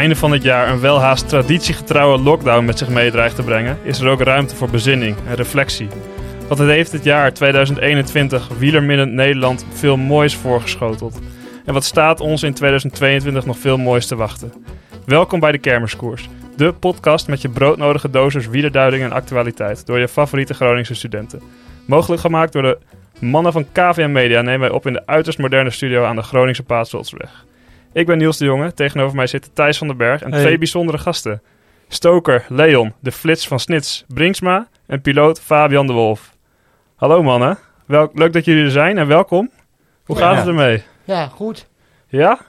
Einde van het jaar een welhaast traditiegetrouwe lockdown met zich mee dreigt te brengen, is er ook ruimte voor bezinning en reflectie. Want het heeft het jaar 2021 wielerminnend Nederland veel moois voorgeschoteld. En wat staat ons in 2022 nog veel moois te wachten. Welkom bij de Kermiskoers, de podcast met je broodnodige dosis wielerduiding en actualiteit door je favoriete Groningse studenten. Mogelijk gemaakt door de mannen van KVM Media nemen wij op in de uiterst moderne studio aan de Groningse Paasdoltsweg. Ik ben Niels de Jonge, tegenover mij zitten Thijs van den Berg en Hey. twee bijzondere gasten. Stoker Leon, de flits van Snits Brinksma en piloot Fabian de Wolf. Hallo mannen, Wel, leuk dat jullie er zijn en welkom. Hoe Ja. gaat het ermee? Ja, goed. Ja?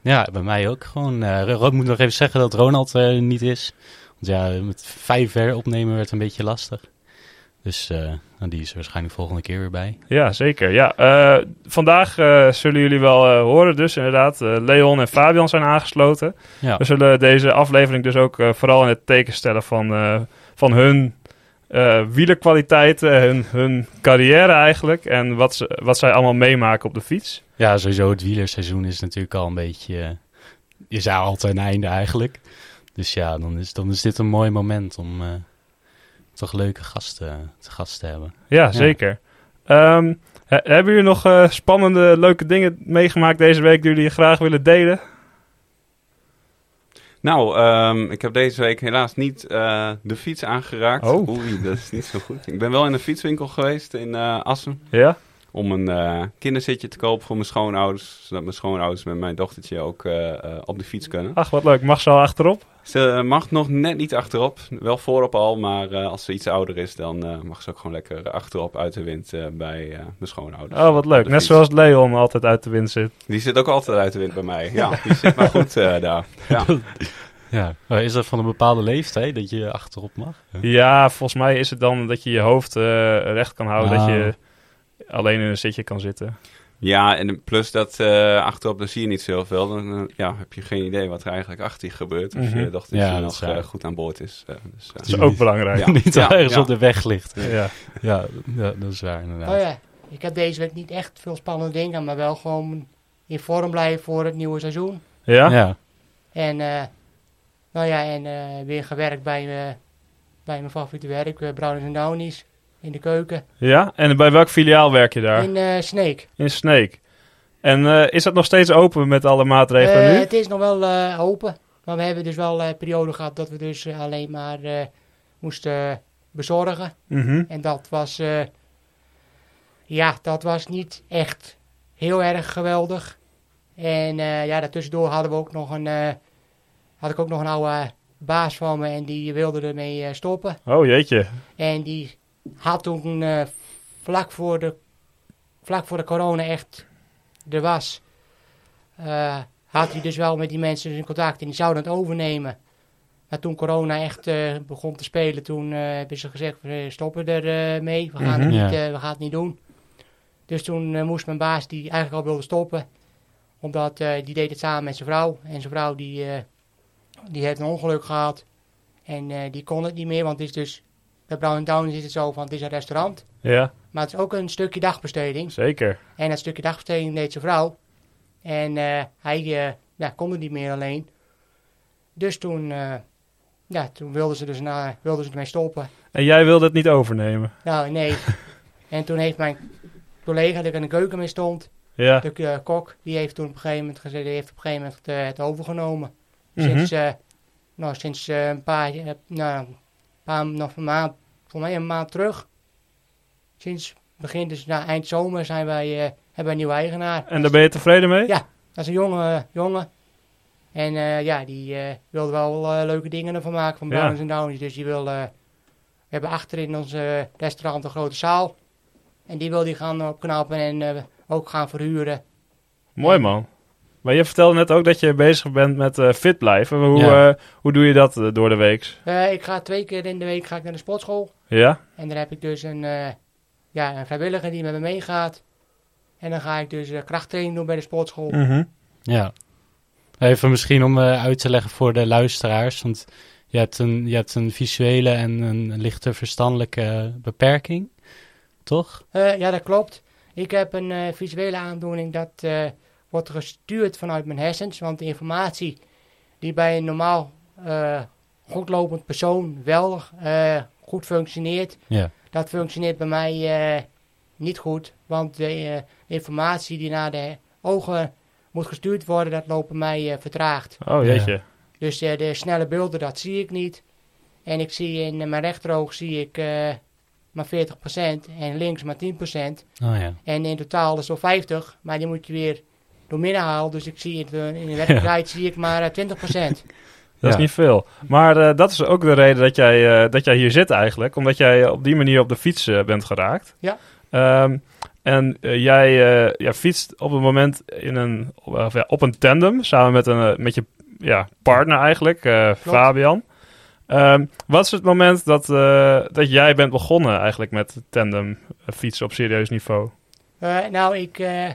Ja, bij mij ook gewoon. eh ik moet nog even zeggen dat Ronald er niet is. Want ja, met vijf ver opnemen werd een beetje lastig. Dus eh, nou, die is er waarschijnlijk volgende keer weer bij. Ja, zeker. Ja, eh, vandaag eh, zullen jullie wel eh, horen dus inderdaad. Leon en Fabian zijn aangesloten. Ja, We zullen deze aflevering dus ook vooral in het teken stellen van, van hun wielerkwaliteiten, hun, hun carrière eigenlijk. En wat, ze, wat zij allemaal meemaken op de fiets. ja sowieso het wielerseizoen is natuurlijk al een beetje... is altijd een einde eigenlijk. Dus ja, dan is, dan is dit een mooi moment om toch leuke gasten te gast te hebben. Ja, zeker. Ehm, he- hebben jullie nog eh, spannende, leuke dingen meegemaakt deze week die jullie graag willen delen? Nou, ehm, ik heb deze week helaas niet eh, de fiets aangeraakt. Oh. Oei, dat is niet zo goed. Ik ben wel in een fietswinkel geweest in eh, Assen. Ja? Om een eh, kinderzitje te kopen voor mijn schoonouders. Zodat mijn schoonouders met mijn dochtertje ook eh, eh, op de fiets kunnen. Ach, wat leuk. Mag ze al achterop? Ze mag nog net niet achterop. Wel voorop al, maar eh, als ze iets ouder is, dan eh, mag ze ook gewoon lekker achterop uit de wind eh, bij eh, mijn schoonouders. Oh, wat leuk. Net fiets. zoals Leon altijd uit de wind zit. Die zit ook altijd uit de wind bij mij. Ja, die zit maar goed eh, daar. Ja. Ja, maar is dat van een bepaalde leeftijd dat je achterop mag? Ja, volgens mij is het dan dat je je hoofd eh, recht kan houden. Dat Ah. je alleen in een zitje kan zitten. Ja, en plus dat eh, achterop, dan zie je niet zoveel. Dan eh, ja, heb je geen idee wat er eigenlijk achter je gebeurt. Of Mhm. je dochter Ja, dat nog eh, goed aan boord is. Dus, Dat is ook belangrijk. Ja. Niet ja, ergens ja. op de weg ligt. Ja. Ja, ja, dat is waar inderdaad. Oh ja, ik heb deze week niet echt veel spannende dingen, maar wel gewoon in vorm blijven voor het nieuwe seizoen. Ja? ja. En, eh, nou ja, en eh, weer gewerkt bij, eh, bij mijn favoriete werk, uh, Browners Downies, in de keuken, Ja? En bij welk filiaal werk je daar? in eh Sneek. In Snake. En eh, is dat nog steeds open met alle maatregelen Eh, nu? het is nog wel open, maar we hebben dus wel een periode gehad dat we dus alleen maar moesten bezorgen. Mhm. En dat was, ja, dat was niet echt heel erg geweldig. En ja, daartussendoor hadden we ook nog een, had ik ook nog een oude baas van me en die wilde ermee stoppen. Oh jeetje. En die had toen eh, vlak, voor de, vlak voor de corona echt er was, eh, had hij dus wel met die mensen in contact en die zouden het overnemen. Maar toen corona echt eh, begon te spelen, toen eh, hebben ze gezegd, we stoppen er eh, mee, we gaan, het Mhm. niet, eh, we gaan het niet doen. Dus toen moest mijn baas, die eigenlijk al wilde stoppen, omdat eh, die deed het samen met zijn vrouw. En zijn vrouw die, eh, die heeft een ongeluk gehad en eh, die kon het niet meer, want het is dus, bij Brown Down is het zo van, het is een restaurant. Ja, Maar het is ook een stukje dagbesteding. zeker. En dat stukje dagbesteding deed zijn vrouw. En eh, hij eh, ja, kon het niet meer alleen. Dus toen, eh, ja, toen wilden ze dus na, wilden ze ermee stoppen. En jij wilde het niet overnemen? Nou, nee. en toen heeft mijn collega die er in de keuken mee stond, Ja. de kok, die heeft toen op een gegeven moment gezegd, die heeft op een gegeven moment het overgenomen. Mhm. Sinds, nou, sinds een paar, nou, paar, nog een maand, voor mij een maand terug. Sinds begin, dus na eind zomer zijn wij, eh, hebben wij een nieuwe eigenaar. En daar ben je tevreden mee? Ja. Dat is een jonge jongen. En eh, ja, die eh, wilde wel leuke dingen ervan maken van Ja. Browns en Downies. Dus die wil, we hebben achter in ons restaurant een grote zaal. En die wil die gaan opknappen en ook gaan verhuren. Mooi man. Maar je vertelde net ook dat je bezig bent met eh, fit blijven. Hoe, Ja. eh, hoe doe je dat eh, door de week? Eh, ik ga twee keer in de week ga ik naar de sportschool. Ja? En daar heb ik dus een, eh, ja, een vrijwilliger die met me meegaat. En dan ga ik dus krachttraining doen bij de sportschool. Mhm. Ja. Even misschien om eh, uit te leggen voor de luisteraars. Want je hebt een, je hebt een visuele en een lichte verstandelijke beperking. Toch? Eh, ja, dat klopt. Ik heb een eh, visuele aandoening dat eh, wordt gestuurd vanuit mijn hersens. Want de informatie die bij een normaal eh, goedlopend persoon wel eh, goed functioneert. Ja. Dat functioneert bij mij eh, niet goed, want de eh, informatie die naar de ogen moet gestuurd worden, dat loopt bij mij eh, vertraagd. Oh, jeetje. Dus de snelle beelden, dat zie ik niet. En ik zie in mijn rechteroog zie ik eh, maar 40% en links maar 10%. Oh ja. En in totaal is zo 50, maar die moet je weer door midden halen. Dus ik zie het, eh, in de werkelijkheid zie ik maar eh, 20%. Dat is niet veel. Maar eh, dat is ook de reden dat jij, eh, dat jij hier zit eigenlijk. Omdat jij op die manier op de fiets eh, bent geraakt. Ja. Ehm, en eh, jij, eh, jij fietst op het moment in een, op, of ja, op een tandem samen met, een, eh, met je ja, partner eigenlijk, eh, Fabian. Ehm, wat is het moment dat, eh, dat jij bent begonnen eigenlijk met tandem eh, fietsen op serieus niveau? Eh, nou, ik, eh,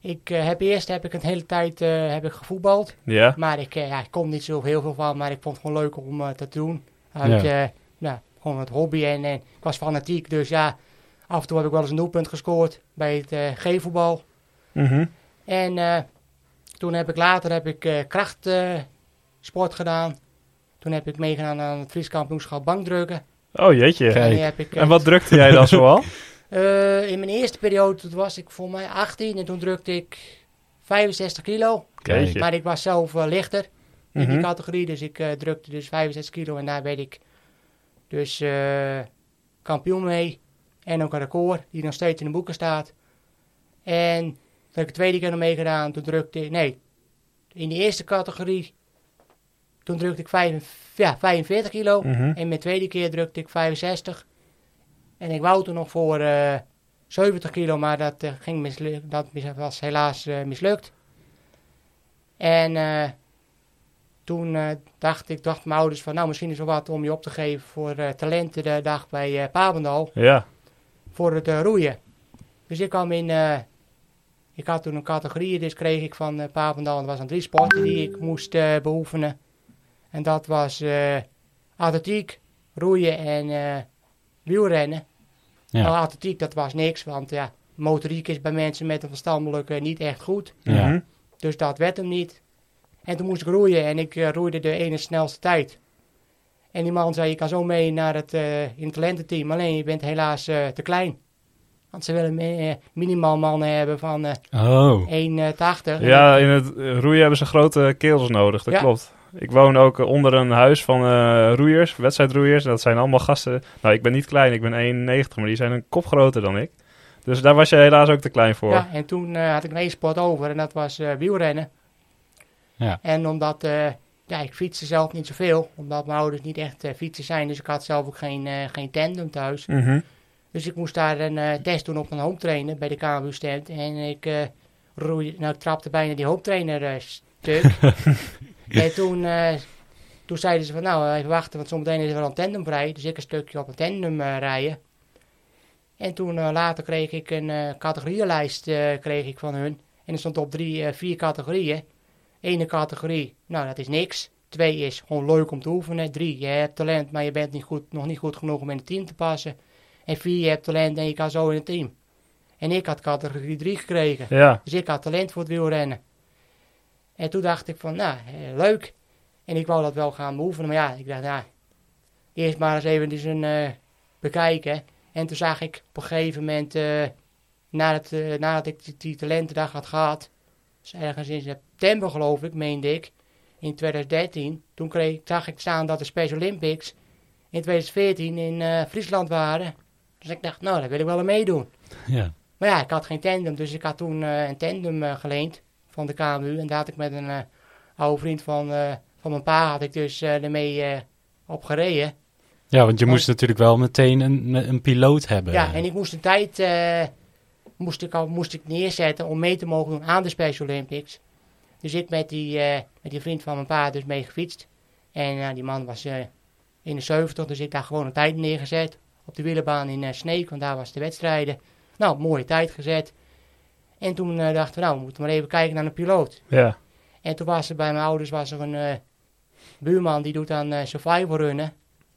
ik eh, heb eerst heb ik een hele tijd eh, heb ik gevoetbald. Ja? Maar ik, eh, ja, ik kon niet zo heel veel van, maar ik vond het gewoon leuk om te doen. Uit, Ja. nou, gewoon het hobby en, en ik was fanatiek. Dus ja, af en toe heb ik wel eens een doelpunt gescoord bij het G-voetbal. Mhm. En toen heb ik later heb ik krachtsport gedaan. Toen heb ik meegedaan aan het Fries kampioenschap bankdrukken. Oh jeetje. Kijk. En, die heb ik, En wat drukte jij dan zoal? Eh, in mijn eerste periode toen was ik voor mij 18 en toen drukte ik 65 kilo. Kijk. Maar ik was zelf eh, lichter in die Mhm. categorie, dus ik eh, drukte dus 65 kilo en daar werd ik dus eh, kampioen mee. En ook een record die nog steeds in de boeken staat. En toen heb ik de tweede keer nog meegedaan, toen drukte ik, nee, in de eerste categorie, toen drukte ik vijf, ja, 45 kilo. Mhm. En mijn tweede keer drukte ik 65. En ik wou toen nog voor eh 70 kilo, maar dat, eh, ging mislu- dat mis- was helaas eh, mislukt. En eh, toen eh, dacht ik, dacht mijn ouders van, nou misschien is er wat om je op te geven voor eh talentendag bij eh Papendal. Ja. Voor het eh, roeien. Dus ik kwam in, eh, ik had toen een categorie, dus kreeg ik van eh Papendal. En er was een drie sporten die ik moest eh, beoefenen. En dat was eh, atletiek, roeien en eh, wielrennen. Ja. Nou, atletiek dat was niks, want ja, motoriek is bij mensen met een verstandelijke niet echt goed. Ja. Mhm. Dus dat werd hem niet. En toen moest ik roeien en ik eh, roeide de ene snelste tijd. En die man zei, je kan zo mee naar het, eh, in het talententeam, alleen je bent helaas eh, te klein. Want ze willen eh, minimaal mannen hebben van eh Oh. 1,80. Ja, in het eh, roeien hebben ze grote keels nodig, dat Ja. klopt. Ik woon ook eh, onder een huis van eh, roeiers, wedstrijdroeiers. Dat zijn allemaal gasten. Nou, ik ben niet klein, ik ben 1,90, maar die zijn een kop groter dan ik. Dus daar was je helaas ook te klein voor. Ja, en toen eh, had ik nog één sport over en dat was eh, wielrennen. Ja. En omdat, eh, ja, ik fietste zelf niet zoveel, omdat mijn ouders niet echt fietsen zijn. Dus ik had zelf ook geen, geen tandem thuis. Mhm. Dus ik moest daar een test doen op een home trainer bij de KMU stand. En ik eh roeide, nou ik trapte bijna die home trainer stuk. en toen, eh, toen zeiden ze van nou even wachten, want zometeen is er wel een tandem vrij. Dus ik een stukje op een tandem eh, rijden. En toen eh, later kreeg ik een eh categorieënlijst eh, kreeg ik van hun. En er stond op drie, eh, vier categorieën. Ene categorie, nou dat is niks. Twee is gewoon leuk om te oefenen. Drie, je hebt talent, maar je bent niet goed, nog niet goed genoeg om in het team te passen. En vier, je hebt talent en je kan zo in het team. En ik had categorie 3 gekregen. Ja, Dus ik had talent voor het wielrennen. En toen dacht ik van, nou, eh, leuk. En ik wou dat wel gaan beoefenen. Maar ja, ik dacht, nou, eerst maar eens even een, eh, bekijken. En toen zag ik op een gegeven moment, eh, nadat, nadat ik die, die talentendag had gehad, dus ergens in september geloof ik, meende ik, in 2013, toen kreeg, zag ik staan dat de Special Olympics in 2014 in Friesland waren. Dus ik dacht, nou, daar wil ik wel aan meedoen. Ja. Maar ja, ik had geen tandem, dus ik had toen een tandem geleend van de KMU. En daar had ik met een eh, oude vriend van, eh, van mijn pa, had ik dus eh, ermee op gereden. ja, want je Want- moest natuurlijk wel meteen een, een piloot hebben. Ja, en ik moest een tijd moest ik al, moest ik neerzetten om mee te mogen doen aan de Special Olympics. Dus ik met die, met die vriend van mijn pa dus mee gefietst. En die man was eh 71, dus ik daar gewoon een tijd neergezet. Op de wielerbaan in Sneek, want daar was de wedstrijden. Nou, mooie tijd gezet. En toen eh, dachten we, nou, we moeten maar even kijken naar een piloot. ja. En toen was er bij mijn ouders was er een eh, buurman die doet aan eh survival runnen.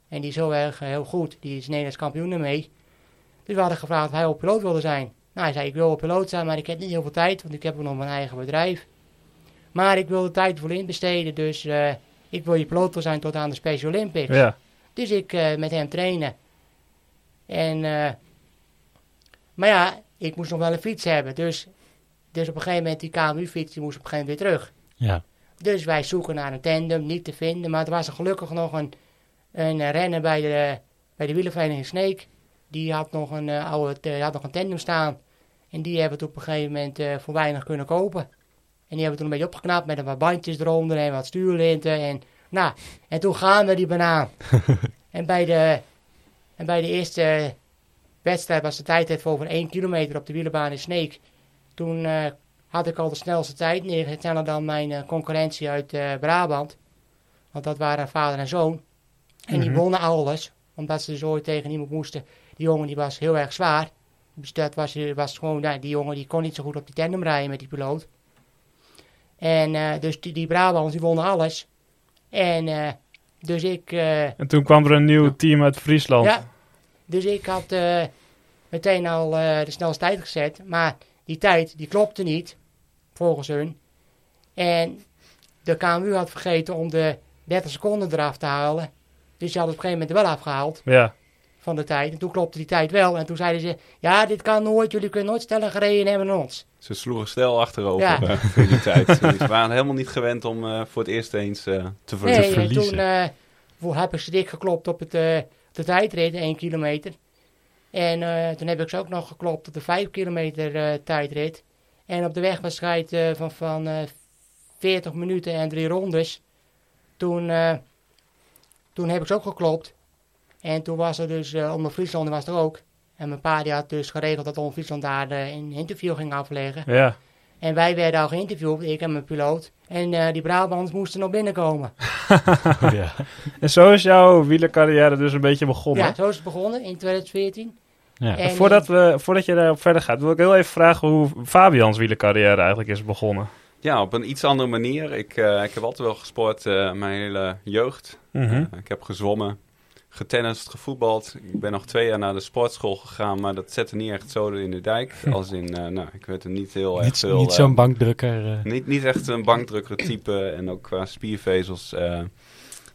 En die is heel erg heel goed. Die is Nederlands kampioen ermee. Dus we hadden gevraagd of hij op piloot wilde zijn. Nou, hij zei, ik wil op piloot zijn, maar ik heb niet heel veel tijd, want ik heb nog mijn eigen bedrijf. Maar ik wil de tijd voor inbesteden, dus ik wil je piloot zijn tot aan de Special Olympics. Ja. Dus ik met hem trainen. En, maar ja, ik moest nog wel een fiets hebben. Dus, dus op een gegeven moment die KMU-fiets, die moest op een gegeven moment weer terug. Ja. Dus wij zoeken naar een tandem, niet te vinden. Maar er was er gelukkig nog een, een renner bij de, bij de wielervereniging Sneek. Die had nog een, eh, oude, die had nog een tandem staan. En die hebben het op een gegeven moment eh, voor weinig kunnen kopen. En die hebben het toen een beetje opgeknapt met een wat bandjes eronder en wat stuurlinten. En, nou, en toen gaan we die banaan. en, bij de, en bij de eerste wedstrijd was de tijdrit voor over 1 kilometer op de wielerbaan in Sneek. Toen eh, had ik al de snelste tijd neergezet, sneller dan mijn eh, concurrentie uit eh, Brabant. Want dat waren vader en zoon. En die Mhm. wonnen alles, omdat ze dus ooit tegen iemand moesten. Die jongen die was heel erg zwaar. Dus dat was, was gewoon, ja, die jongen die kon niet zo goed op die tandem rijden met die piloot. En dus die, die Brabants die wonnen alles. En dus ik... En toen kwam er een nieuw team uit Friesland. ja, dus ik had meteen al de snelste tijd gezet. Maar die tijd, die klopte niet, volgens hun. En de KMU had vergeten om de 30 seconden eraf te halen. Dus ze hadden op een gegeven moment wel afgehaald Ja. van de tijd. En toen klopte die tijd wel. En toen zeiden ze, ja, dit kan nooit. Jullie kunnen nooit sneller gereden hebben dan ons. Ze sloegen stel achterover Ja. in die tijd. Ze waren helemaal niet gewend om eh, voor het eerst eens eh, te ver- Nee, te en verliezen. toen eh, voor heb ik ze dik geklopt op het, de tijdrit, 1 kilometer. En eh, toen heb ik ze ook nog geklopt op de 5 kilometer eh, tijdrit. En op de wegwedstrijd eh, van, van eh 40 minuten en drie rondes. Toen, toen heb ik ze ook geklopt. En toen was er dus, onder Friesland was er ook. En mijn pa die had dus geregeld dat onder Friesland daar een interview ging afleggen. Ja. En wij werden al geïnterviewd, ik en mijn piloot. En die Brabants moesten nog binnenkomen. ja. En zo is jouw wielercarrière dus een beetje begonnen. Ja, zo is het begonnen in 2014. Ja. En, voordat, we, voordat je daarop verder gaat, wil ik heel even vragen hoe Fabians wielercarrière eigenlijk is begonnen. Ja, op een iets andere manier. Ik, eh, ik heb altijd wel gesport eh, mijn hele jeugd. Mhm. Eh, ik heb gezwommen, getennist, gevoetbald. Ik ben nog twee jaar naar de sportschool gegaan, maar dat zette niet echt zo in de dijk. Als in, eh, nou, ik werd er niet heel erg Niet, veel... niet zo'n bankdrukker. Niet, niet echt een bankdrukker type en ook qua spiervezels.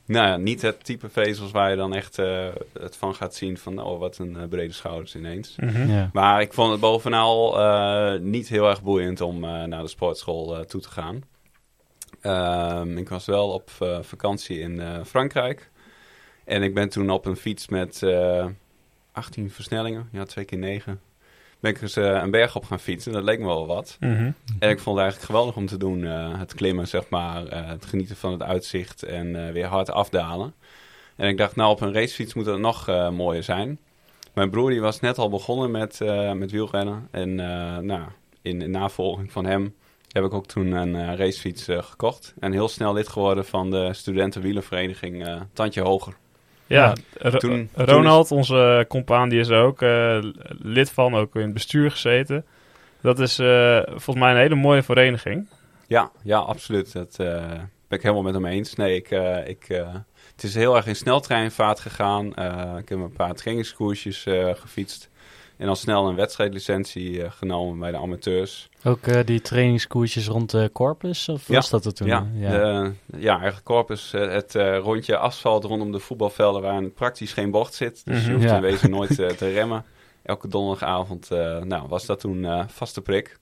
Nou ja, niet het type vezels waar je dan echt eh, het van gaat zien van, oh, wat een eh, brede schouders ineens. Mhm. ja. Maar ik vond het bovenal eh, niet heel erg boeiend om eh, naar de sportschool eh, toe te gaan. Ehm, ik was wel op vakantie in eh, Frankrijk. En ik ben toen op een fiets met eh 18 versnellingen, ja, twee keer negen. Ben ik eens eh, een berg op gaan fietsen. Dat leek me wel wat. Mhm. En ik vond het eigenlijk geweldig om te doen. eh, het klimmen, zeg maar. eh, het genieten van het uitzicht en weer hard afdalen. En ik dacht, nou, op een racefiets moet het nog mooier zijn. Mijn broer die was net al begonnen met, met wielrennen. En nou, in, in navolging van hem heb ik ook toen een racefiets gekocht. En heel snel lid geworden van de studentenwielervereniging eh Tandje Hoger. Ja, Ro- toen- toen Ronald, onze compaan, die is er ook eh, lid van, ook in het bestuur gezeten. Dat is eh, volgens mij een hele mooie vereniging. Ja, ja, absoluut. Dat eh, ben ik helemaal met hem eens. Nee, ik, ik, het is heel erg in sneltreinvaart gegaan. Ik heb een paar trainingskoersjes gefietst. En al snel een wedstrijdlicentie eh, genomen bij de amateurs. Ook eh, die trainingskoersjes rond de Corpus? Of Ja. was dat het toen? Ja, ja. de- ja, eigenlijk Corpus, eh, het eh, rondje asfalt rondom de voetbalvelden waar praktisch geen bocht zit. Dus je Mhm. hoeft Ja. in wezen nooit eh, te remmen. Elke donderdagavond eh, nou, was dat toen eh, vaste prik.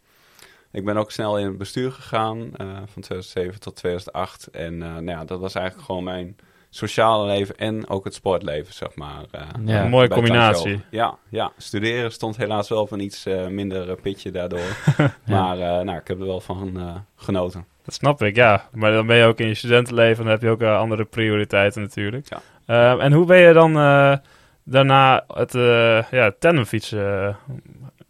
Ik ben ook snel in het bestuur gegaan eh, van 2007 tot 2008. En eh, nou ja, dat was eigenlijk gewoon mijn sociale leven en ook het sportleven, zeg maar. eh, Ja. Een mooie combinatie. Ja, ja, studeren stond helaas wel van iets eh, minder eh, pitje daardoor. Maar eh, nou, ik heb er wel van genoten. Dat snap ik, ja. Maar dan ben je ook in je studentenleven en dan heb je ook andere prioriteiten natuurlijk. Ja. Eh, en hoe ben je dan eh, daarna het uh, ja, tandemfietsen eh,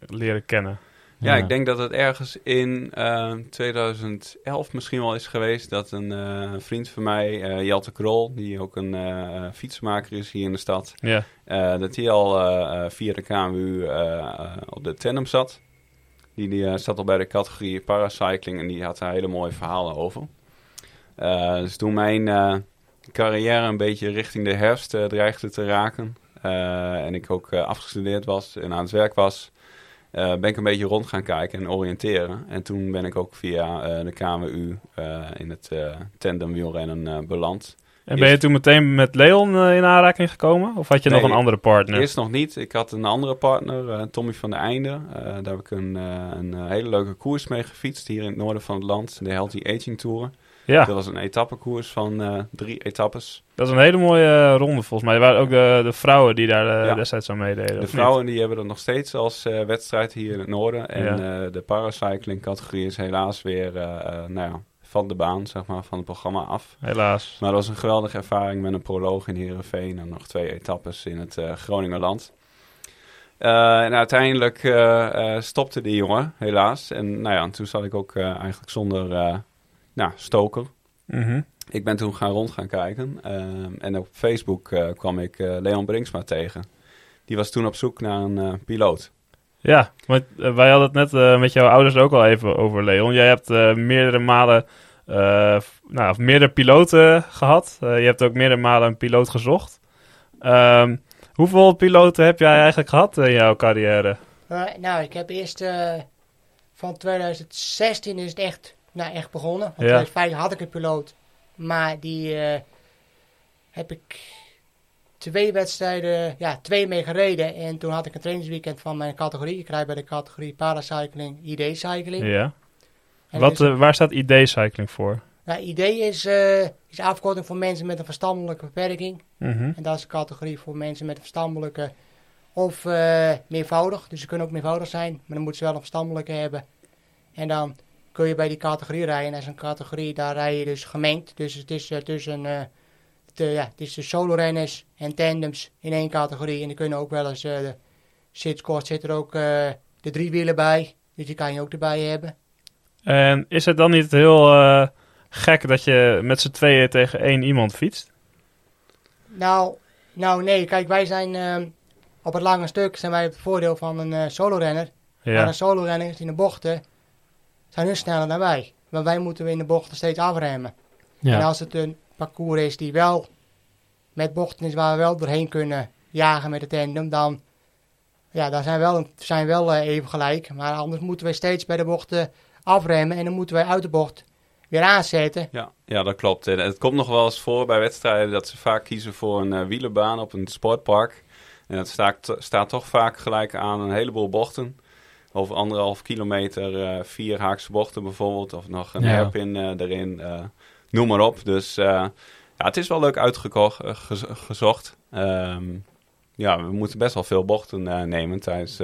leren kennen? Ja, ik denk dat het ergens in eh, 2011 misschien wel is geweest dat een eh, vriend van mij, eh Jelte Krol, die ook een eh, fietsenmaker is hier in de stad, Ja. eh, dat hij al eh, eh, via de KMU eh, eh, op de tandem zat. Die, die eh, zat al bij de categorie paracycling en die had daar hele mooie verhalen over. Eh, dus toen mijn eh, carrière een beetje richting de herfst eh, dreigde te raken eh, en ik ook eh, afgestudeerd was en aan het werk was, eh, ben ik een beetje rond gaan kijken en oriënteren. En toen ben ik ook via eh, de KWU eh, in het tandem wielrennen beland. En ben je toen meteen met Leon in aanraking gekomen? Of had je Nee, nog een andere partner? Eerst nog niet. Ik had een andere partner, Tommy van der Einde. Daar heb ik een, een hele leuke koers mee gefietst hier in het noorden van het land. De Healthy Aging Tour. Ja, Dat was een etappekoers van eh, drie etappes. dat is een hele mooie eh, ronde volgens mij. Er waren ook de, de vrouwen die daar eh, Ja. destijds aan meededen. De vrouwen die hebben dat nog steeds als wedstrijd hier in het noorden. En Ja. de paracycling categorie is helaas weer nou ja, van de baan, zeg maar, van het programma af. Helaas. Maar dat was een geweldige ervaring met een proloog in Heerenveen en nog twee etappes in het Groningerland. Eh, en uiteindelijk stopte die jongen, helaas. En nou ja, toen zat ik ook eigenlijk zonder nou, stoker. Mhm. Ik ben toen gaan rond gaan kijken. ehm, en op Facebook eh, kwam ik eh, Leon Brinksma tegen. Die was toen op zoek naar een eh, piloot. Ja, want wij hadden het net eh, met jouw ouders ook al even over Leon. Jij hebt eh, meerdere malen, eh, nou, of meerdere piloten gehad. Eh, je hebt ook meerdere malen een piloot gezocht. Ehm, hoeveel piloten heb jij eigenlijk gehad in jouw carrière? Nou, ik heb eerst eh, van 2016 is het echt, nou, echt begonnen. Want Ja. 2005 had ik een piloot, maar die eh, heb ik twee wedstrijden, ja, twee mee gereden. En toen had ik een trainingsweekend van mijn categorie. Ik rijd bij de categorie paracycling, ID-cycling. Ja. En Wat, eh, waar staat ID-cycling voor? nou, ID is, eh, is afkorting voor mensen met een verstandelijke beperking. Mhm. En dat is een categorie voor mensen met een verstandelijke of eh, meervoudig. Dus ze kunnen ook meervoudig zijn, maar dan moeten ze wel een verstandelijke hebben. En dan kun je bij die categorie rijden. En is een categorie, daar rij je dus gemengd. Dus het is eh, tussen eh, de, ja, het is de solo-renners en tandems in één categorie. En dan kunnen ook wel eens, eh de zit er ook eh, de drie wielen bij. Dus die kan je ook erbij hebben. En is het dan niet heel eh, gek dat je met z'n tweeën tegen één iemand fietst? Nou, nou nee, kijk, wij zijn ehm, op het lange stuk zijn wij het voordeel van een eh solo-renner. Maar een solo-renners in de bochten zijn hun sneller dan wij. Maar wij moeten in de bochten steeds afremmen. En Ja, als het een parcours is die wel met bochten is waar we wel doorheen kunnen jagen met de tandem, dan ja, daar zijn we wel, zijn we wel eh, even gelijk. Maar anders moeten we steeds bij de bochten afremmen en dan moeten wij uit de bocht weer aanzetten. Ja, ja, dat klopt. En het komt nog wel eens voor bij wedstrijden dat ze vaak kiezen voor een eh, wielerbaan op een sportpark. En dat staat, staat toch vaak gelijk aan een heleboel bochten. Over anderhalf kilometer, eh, vier haakse bochten bijvoorbeeld. Of nog een Ja. hairpin eh, erin. eh, noem maar op. Dus ja, het is wel leuk uitgezocht. Ehm, ja, we moeten best wel veel bochten nemen tijdens,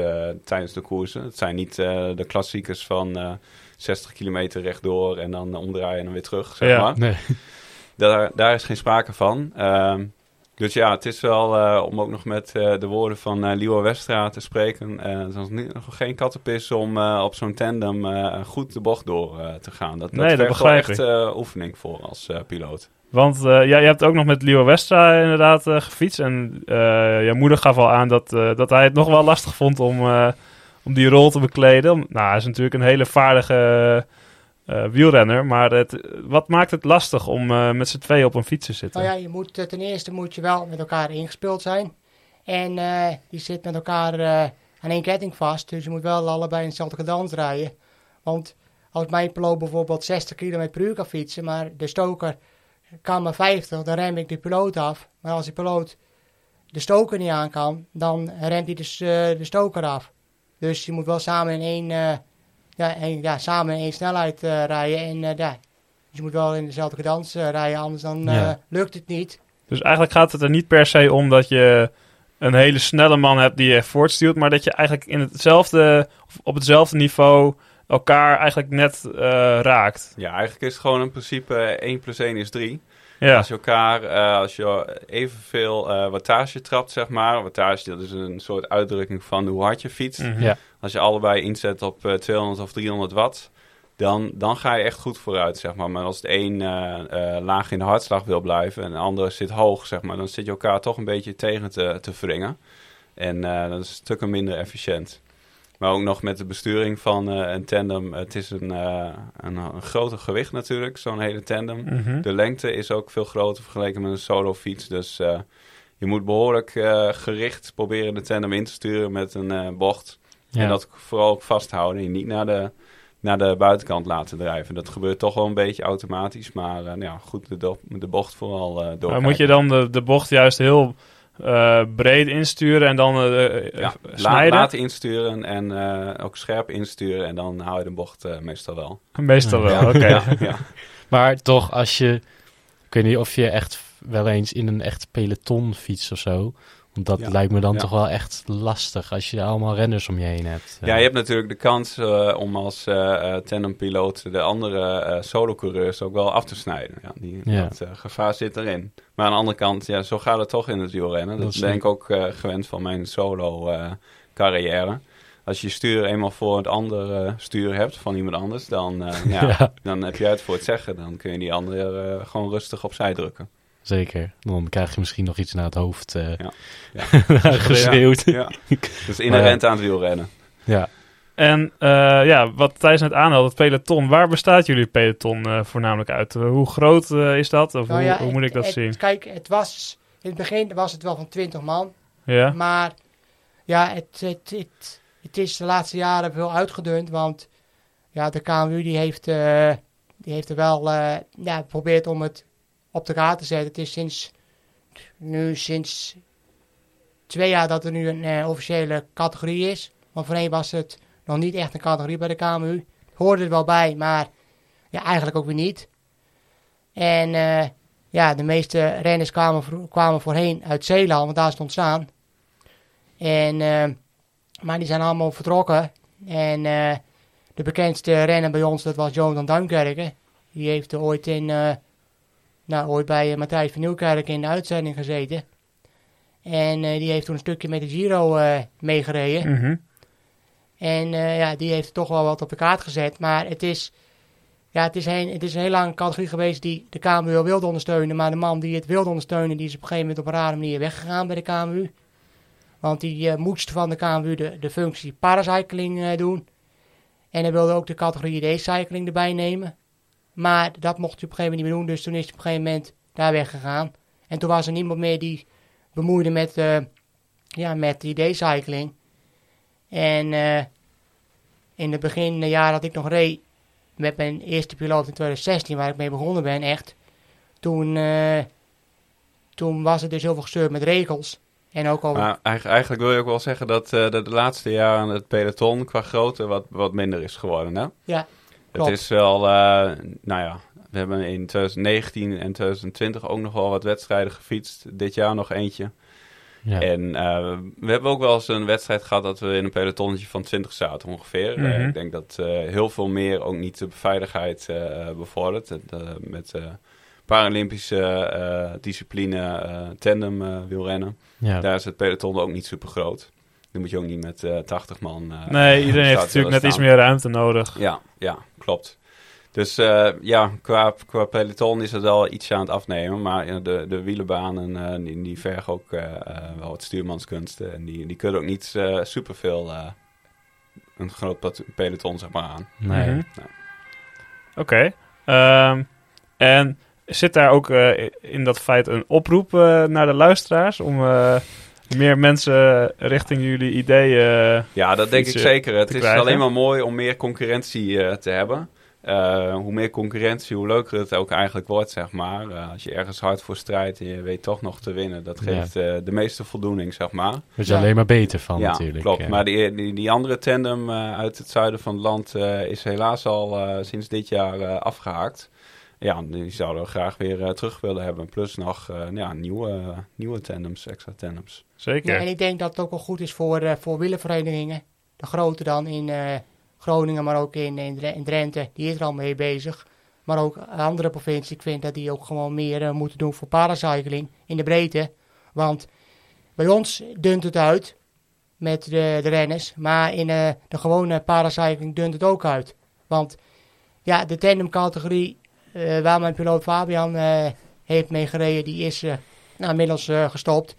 tijdens de koersen. Het zijn niet de klassiekers van eh 60 kilometer rechtdoor en dan omdraaien en weer terug, zeg Ja. maar. nee. Daar, daar is geen sprake van. Ehm, dus ja, het is wel, eh, om ook nog met eh, de woorden van eh Liewe Westra te spreken, het is nog geen kattenpis om op zo'n tandem goed de bocht door te gaan. Dat, Nee, dat vergt wel begrijp echt eh, oefening voor als piloot. Want eh, ja, je hebt ook nog met Leo Westra inderdaad gefietst. En jouw moeder gaf al aan dat, dat hij het nog wel lastig vond om, om die rol te bekleden. Om- Nou, hij is natuurlijk een hele vaardige eh, wielrenner. Maar het, wat maakt het lastig om eh, met z'n tweeën op een fiets te zitten? Nou ja, je moet, eh, ten eerste moet je wel met elkaar ingespeeld zijn. En eh je zit met elkaar aan één ketting vast. Dus je moet wel allebei in hetzelfde cadans rijden. Want als mijn piloot bijvoorbeeld 60 km per uur kan fietsen, maar de stoker kan maar 50, dan rem ik de piloot af. Maar als die piloot de stoker niet aan kan, dan remt hij dus, de stoker af. Dus je moet wel samen in één, ja, één, ja, samen in één snelheid eh, rijden. En eh, ja, dus je moet wel in dezelfde cadans eh, rijden, anders dan eh, Ja. lukt het niet. Dus eigenlijk gaat het er niet per se om dat je een hele snelle man hebt die je voortstuurt. Maar dat je eigenlijk in hetzelfde, of op hetzelfde niveau elkaar eigenlijk net eh, raakt. Ja, eigenlijk is het gewoon in principe eh, 1 plus 1 is 3. Ja, Als je elkaar, eh, als je evenveel eh wattage trapt, zeg maar. Wattage, dat is een soort uitdrukking van hoe hard je fietst. Mhm. Ja. Als je allebei inzet op eh, 200 of 300 watt, dan, dan ga je echt goed vooruit, zeg maar. Maar als het een eh, eh, laag in de hartslag wil blijven en de andere zit hoog, zeg maar, dan zit je elkaar toch een beetje tegen te, te wringen. En eh, dat is stukken minder efficiënt. Maar ook nog met de besturing van eh, een tandem. Het is een, eh, een, een groter gewicht natuurlijk, zo'n hele tandem. Mhm. De lengte is ook veel groter vergeleken met een solo fiets. Dus eh, je moet behoorlijk eh, gericht proberen de tandem in te sturen met een bocht. Ja. En dat vooral ook vasthouden en niet naar de, naar de buitenkant laten drijven. Dat gebeurt toch wel een beetje automatisch, maar nou ja, goed, de, de bocht vooral eh door. Maar moet je dan de, de bocht juist heel eh, breed insturen en dan eh, eh, ja, snijden? laten insturen en eh, ook scherp insturen en dan hou je de bocht eh, meestal wel. Meestal wel, Ja. oké. Ja, ja. Maar toch, als je... Ik weet niet of je echt wel eens in een echt peloton fietst of zo. Want dat Ja. lijkt me dan Ja. toch wel echt lastig als je allemaal renners om je heen hebt. Ja, je hebt natuurlijk de kans eh, om als eh eh, tandempiloot de andere eh solo-coureurs ook wel af te snijden. Ja, die, Ja. Dat eh, gevaar zit erin. Maar aan de andere kant, ja, zo gaat het toch in het wielrennen. Dat, Dat is ben ik ook eh, gewend van mijn solo-carrière. als je stuur eenmaal voor het andere stuur hebt van iemand anders, dan, eh, ja, Ja. dan heb je het voor het zeggen. Dan kun je die andere gewoon rustig opzij drukken. Zeker. Dan krijg je misschien nog iets naar het hoofd eh Ja. Ja. geschreeuwd. Ja. Ja. Dus inherent aan het wielrennen. En eh, ja, wat Thijs net aanhaalde, het peloton. Waar bestaat jullie peloton eh, voornamelijk uit? Hoe groot is dat? Of Nou hoe, ja, hoe moet ik dat het- zien? Kijk, het was, in het begin was het wel van 20 man. Ja? Maar ja, het, het, het, het is de laatste jaren veel uitgedund. Want ja, de KMU die heeft, eh, die heeft er wel eh, ja, geprobeerd om het op de kaart te zetten. Het is sinds, nu sinds twee jaar dat er nu een eh, officiële categorie is. Want voorheen was het nog niet echt een categorie bij de KMU. Hoorde er wel bij, maar ja, eigenlijk ook weer niet. En eh, ja, de meeste renners kwamen, voorheen uit Zeeland, want daar is het ontstaan. En, eh, maar die zijn allemaal vertrokken. En de bekendste renner bij ons, dat was Jonathan Duinkerken. Die heeft ooit, in, nou, ooit bij eh, Matthijs van Nieuwkerk in de uitzending gezeten. En eh, die heeft toen een stukje met de Giro eh, meegereden. Mhm. En ja, die heeft toch wel wat op de kaart gezet. Maar het is, ja, het is, een, het is een heel lange categorie geweest die de KMU wilde ondersteunen. Maar de man die het wilde ondersteunen, die is op een gegeven moment op een rare manier weggegaan bij de KMU. Want die moest van de KMU de, de functie paracycling eh, doen. En hij wilde ook de categorie D-cycling erbij nemen. Maar dat mocht hij op een gegeven moment niet meer doen. Dus toen is hij op een gegeven moment daar weggegaan. En toen was er niemand meer die bemoeide met, eh, ja, met. En eh, in het begin jaar dat ik nog reed met mijn eerste piloot in 2016, waar ik mee begonnen ben, echt. Toen, eh, toen was het dus heel veel gestuurd met regels. En ook al. Maar eigenlijk wil je ook wel zeggen dat de, de laatste jaren het peloton qua grootte wat, wat minder is geworden, hè? Ja, Het is wel, eh, nou ja, we hebben in 2019 en 2020 ook nog wel wat wedstrijden gefietst. Dit jaar nog eentje. Ja. En eh, we hebben ook wel eens een wedstrijd gehad dat we in een pelotonnetje van 20 zaten ongeveer. Eh, Mhm. ik denk dat heel veel meer ook niet de veiligheid bevordert. Met Paralympische discipline tandem wielrennen. ja. Daar is het peloton ook niet super groot. Dan moet je ook niet met eh 80 man. eh, Nee, iedereen heeft natuurlijk net iets meer ruimte nodig. Ja, ja, klopt. Dus eh, ja, qua, qua peloton is het wel ietsje aan het afnemen. Maar de, de wielenbanen eh, die, die vergen ook eh, eh, wel wat stuurmanskunsten. En die, die kunnen ook niet eh superveel eh, een groot peloton zeg maar aan. Nee. Mhm. Oké. Ehm, en zit daar ook eh, in dat feit een oproep eh, naar de luisteraars om eh, meer mensen richting jullie ideeën... Ja, dat denk ik zeker. Het is alleen maar mooi om meer concurrentie eh, te hebben. Eh, hoe meer concurrentie, hoe leuker het ook eigenlijk wordt, zeg maar. Eh, als je ergens hard voor strijdt en je weet toch nog te winnen, dat Ja. geeft eh, de meeste voldoening, zeg maar. Daar Ja. alleen maar beter van ja, natuurlijk. klopt. ja. Maar die, die, die andere tandem eh, uit het zuiden van het land eh, is helaas al eh, sinds dit jaar eh, afgehaakt. Ja, die zouden we graag weer eh, terug willen hebben. Plus nog eh, ja, nieuwe, nieuwe tandems, extra tandems. Zeker. Ja, en ik denk dat het ook wel goed is voor, eh voor wielerverenigingen. De grote dan in eh, Groningen, maar ook in, in, Dre- in Drenthe. Die is er al mee bezig. Maar ook andere provincies. Ik vind dat die ook gewoon meer moeten doen voor paracycling in de breedte. Want bij ons dunt het uit met de, de renners. Maar in eh, de gewone paracycling dunt het ook uit. Want ja, de tandemcategorie waar mijn piloot Fabian eh, heeft mee gereden, die is eh, nou, inmiddels eh, gestopt.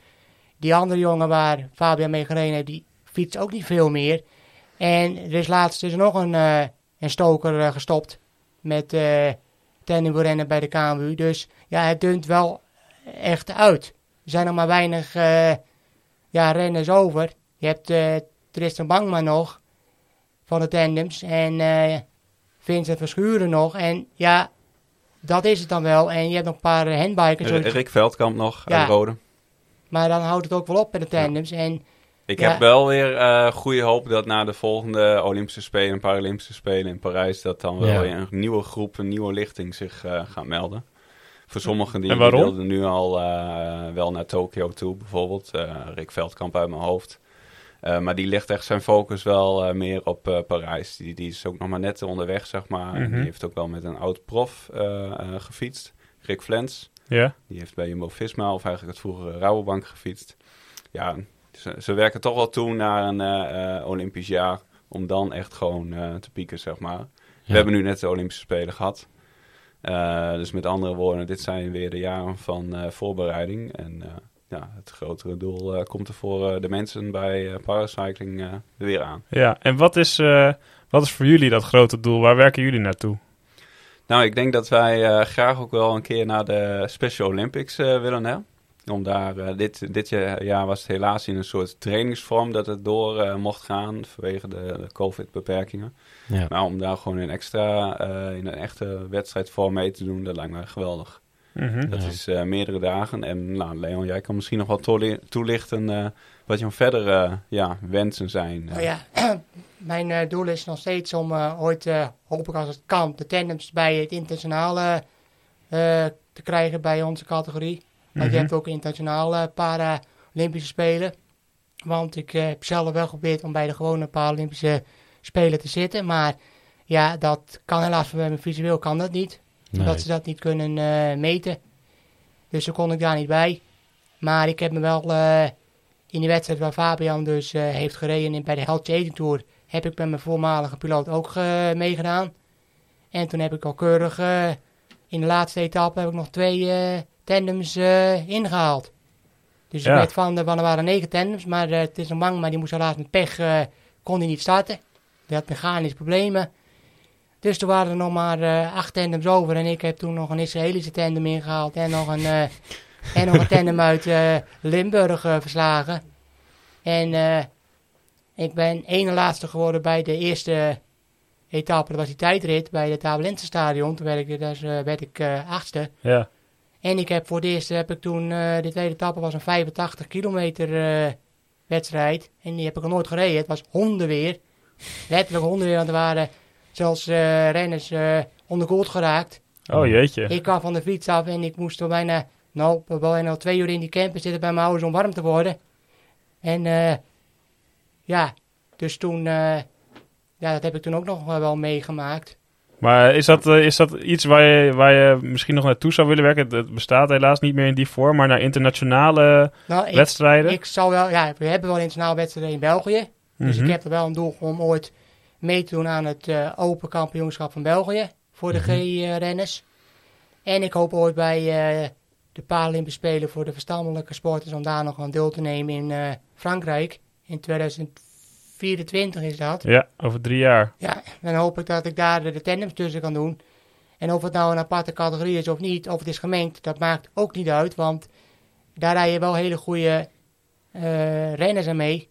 Die andere jongen waar Fabian mee gereden heeft, die fietst ook niet veel meer. En er is laatst is nog een, eh, een stoker eh, gestopt met eh tandemwielrennen bij de KMU. Dus ja, het dunt wel echt uit. Er zijn nog maar weinig eh, ja, renners over. Je hebt eh Tristan Bangma nog. van de tandems. En eh Vincent Verschuren nog. En ja, dat is het dan wel. En je hebt nog een paar eh, handbikers. R- Rick Veldkamp nog Ja. uit Rode. Maar dan houdt het ook wel op met de tandems. En Ik Ja. heb wel weer eh goede hoop dat na de volgende Olympische Spelen en Paralympische Spelen in Parijs... dat dan wel Ja. weer een nieuwe groep, een nieuwe lichting zich eh, gaat melden. Voor sommigen die, wilden nu al eh, wel naar Tokio toe, bijvoorbeeld. Eh, Rick Veldkamp uit mijn hoofd. Eh, maar die legt echt zijn focus wel eh, meer op eh, Parijs. Die, die is ook nog maar net onderweg, zeg maar. Mhm. die heeft ook wel met een oud prof gefietst. Rick Flens. Ja. Die heeft bij Jumbo-Visma, of eigenlijk het vroegere Rabobank, gefietst. Ja, ze, ze werken toch wel toe naar een Olympisch jaar. Om dan echt gewoon te pieken, zeg maar. We hebben nu net de Olympische Spelen gehad. Eh, dus met andere woorden, dit zijn weer de jaren van voorbereiding. En ja, het grotere doel eh, komt er voor eh, de mensen bij eh, paracycling weer aan. ja. En wat is, eh, wat is voor jullie dat grote doel? Waar werken jullie naartoe? Nou, ik denk dat wij eh, graag ook wel een keer naar de Special Olympics eh, willen. Hè? Om daar, dit, dit jaar was het helaas in een soort trainingsvorm dat het door mocht gaan vanwege de, de COVID-beperkingen. Ja. Maar om daar gewoon een extra, eh, in een echte wedstrijdvorm mee te doen, dat lijkt mij geweldig. Mhm. Dat Ja. is eh, meerdere dagen. En nou, Leon, jij kan misschien nog wel toeli- toelichten eh, wat jouw verdere ja, wensen zijn. eh. Nou ja, mijn eh, doel is nog steeds om eh, ooit, eh, hoop ik als het kan, de tandems bij het internationale eh, te krijgen bij onze categorie. Want Mhm. je hebt ook internationale Paralympische Spelen. Want ik eh, heb zelf wel geprobeerd om bij de gewone Paralympische Spelen te zitten. Maar ja, dat kan helaas voor mij visueel kan dat niet. Nee. Dat ze dat niet kunnen eh, meten. Dus daar kon ik daar niet bij. Maar ik heb me wel eh, in die wedstrijd waar Fabian dus eh, heeft gereden in, bij de Heltje Eden Tour, heb ik met mijn voormalige piloot ook meegedaan. En toen heb ik al keurig in de laatste etappe heb ik nog twee tandems eh, ingehaald. Dus Ja. ik werd van, de, er waren negen tandems, maar het is een man, maar die moest helaas met pech, kon hij niet starten. Die had mechanische problemen. Dus er waren er nog maar eh, acht tandems over. En ik heb toen nog een Israëlische tandem ingehaald. En nog een, eh, en nog een tandem uit eh, Limburg verslagen. En ik ben ene laatste geworden bij de eerste etappe. Dat was die tijdrit bij het Abelense stadion. Toen werd ik, dus, werd ik achtste. Ja. En ik heb voor het eerst heb ik toen, de tweede etappe was een 85 kilometer wedstrijd. En die heb ik nog nooit gereden. Het was hondenweer. Letterlijk hondenweer, want er waren zelfs eh, renners eh onderkoeld geraakt. Oh jeetje. Ik kwam van de fiets af en ik moest er bijna, nou, bijna al twee uur in die camper zitten bij mijn ouders om warm te worden. En eh, ja, dus toen, eh, ja, dat heb ik toen ook nog wel meegemaakt. Maar is dat, is dat iets waar je, waar je misschien nog naartoe zou willen werken? Het, bestaat helaas niet meer in die vorm, maar naar internationale Nou, ik, wedstrijden? ik zou wel, ja, we hebben wel internationale wedstrijden in België. Dus Mhm. ik heb er wel een doel om ooit mee te doen aan het eh, Open Kampioenschap van België voor de G-renners. En ik hoop ooit bij eh, de Paralympische Spelen voor de verstandelijke sporters om daar nog een deel te nemen in eh, Frankrijk. In 2024 is dat. Ja, over drie jaar. Ja, dan hoop ik dat ik daar de, de tandems tussen kan doen. En of het nou een aparte categorie is of niet, of het is gemengd, dat maakt ook niet uit. Want daar rijden wel hele goede renners aan mee.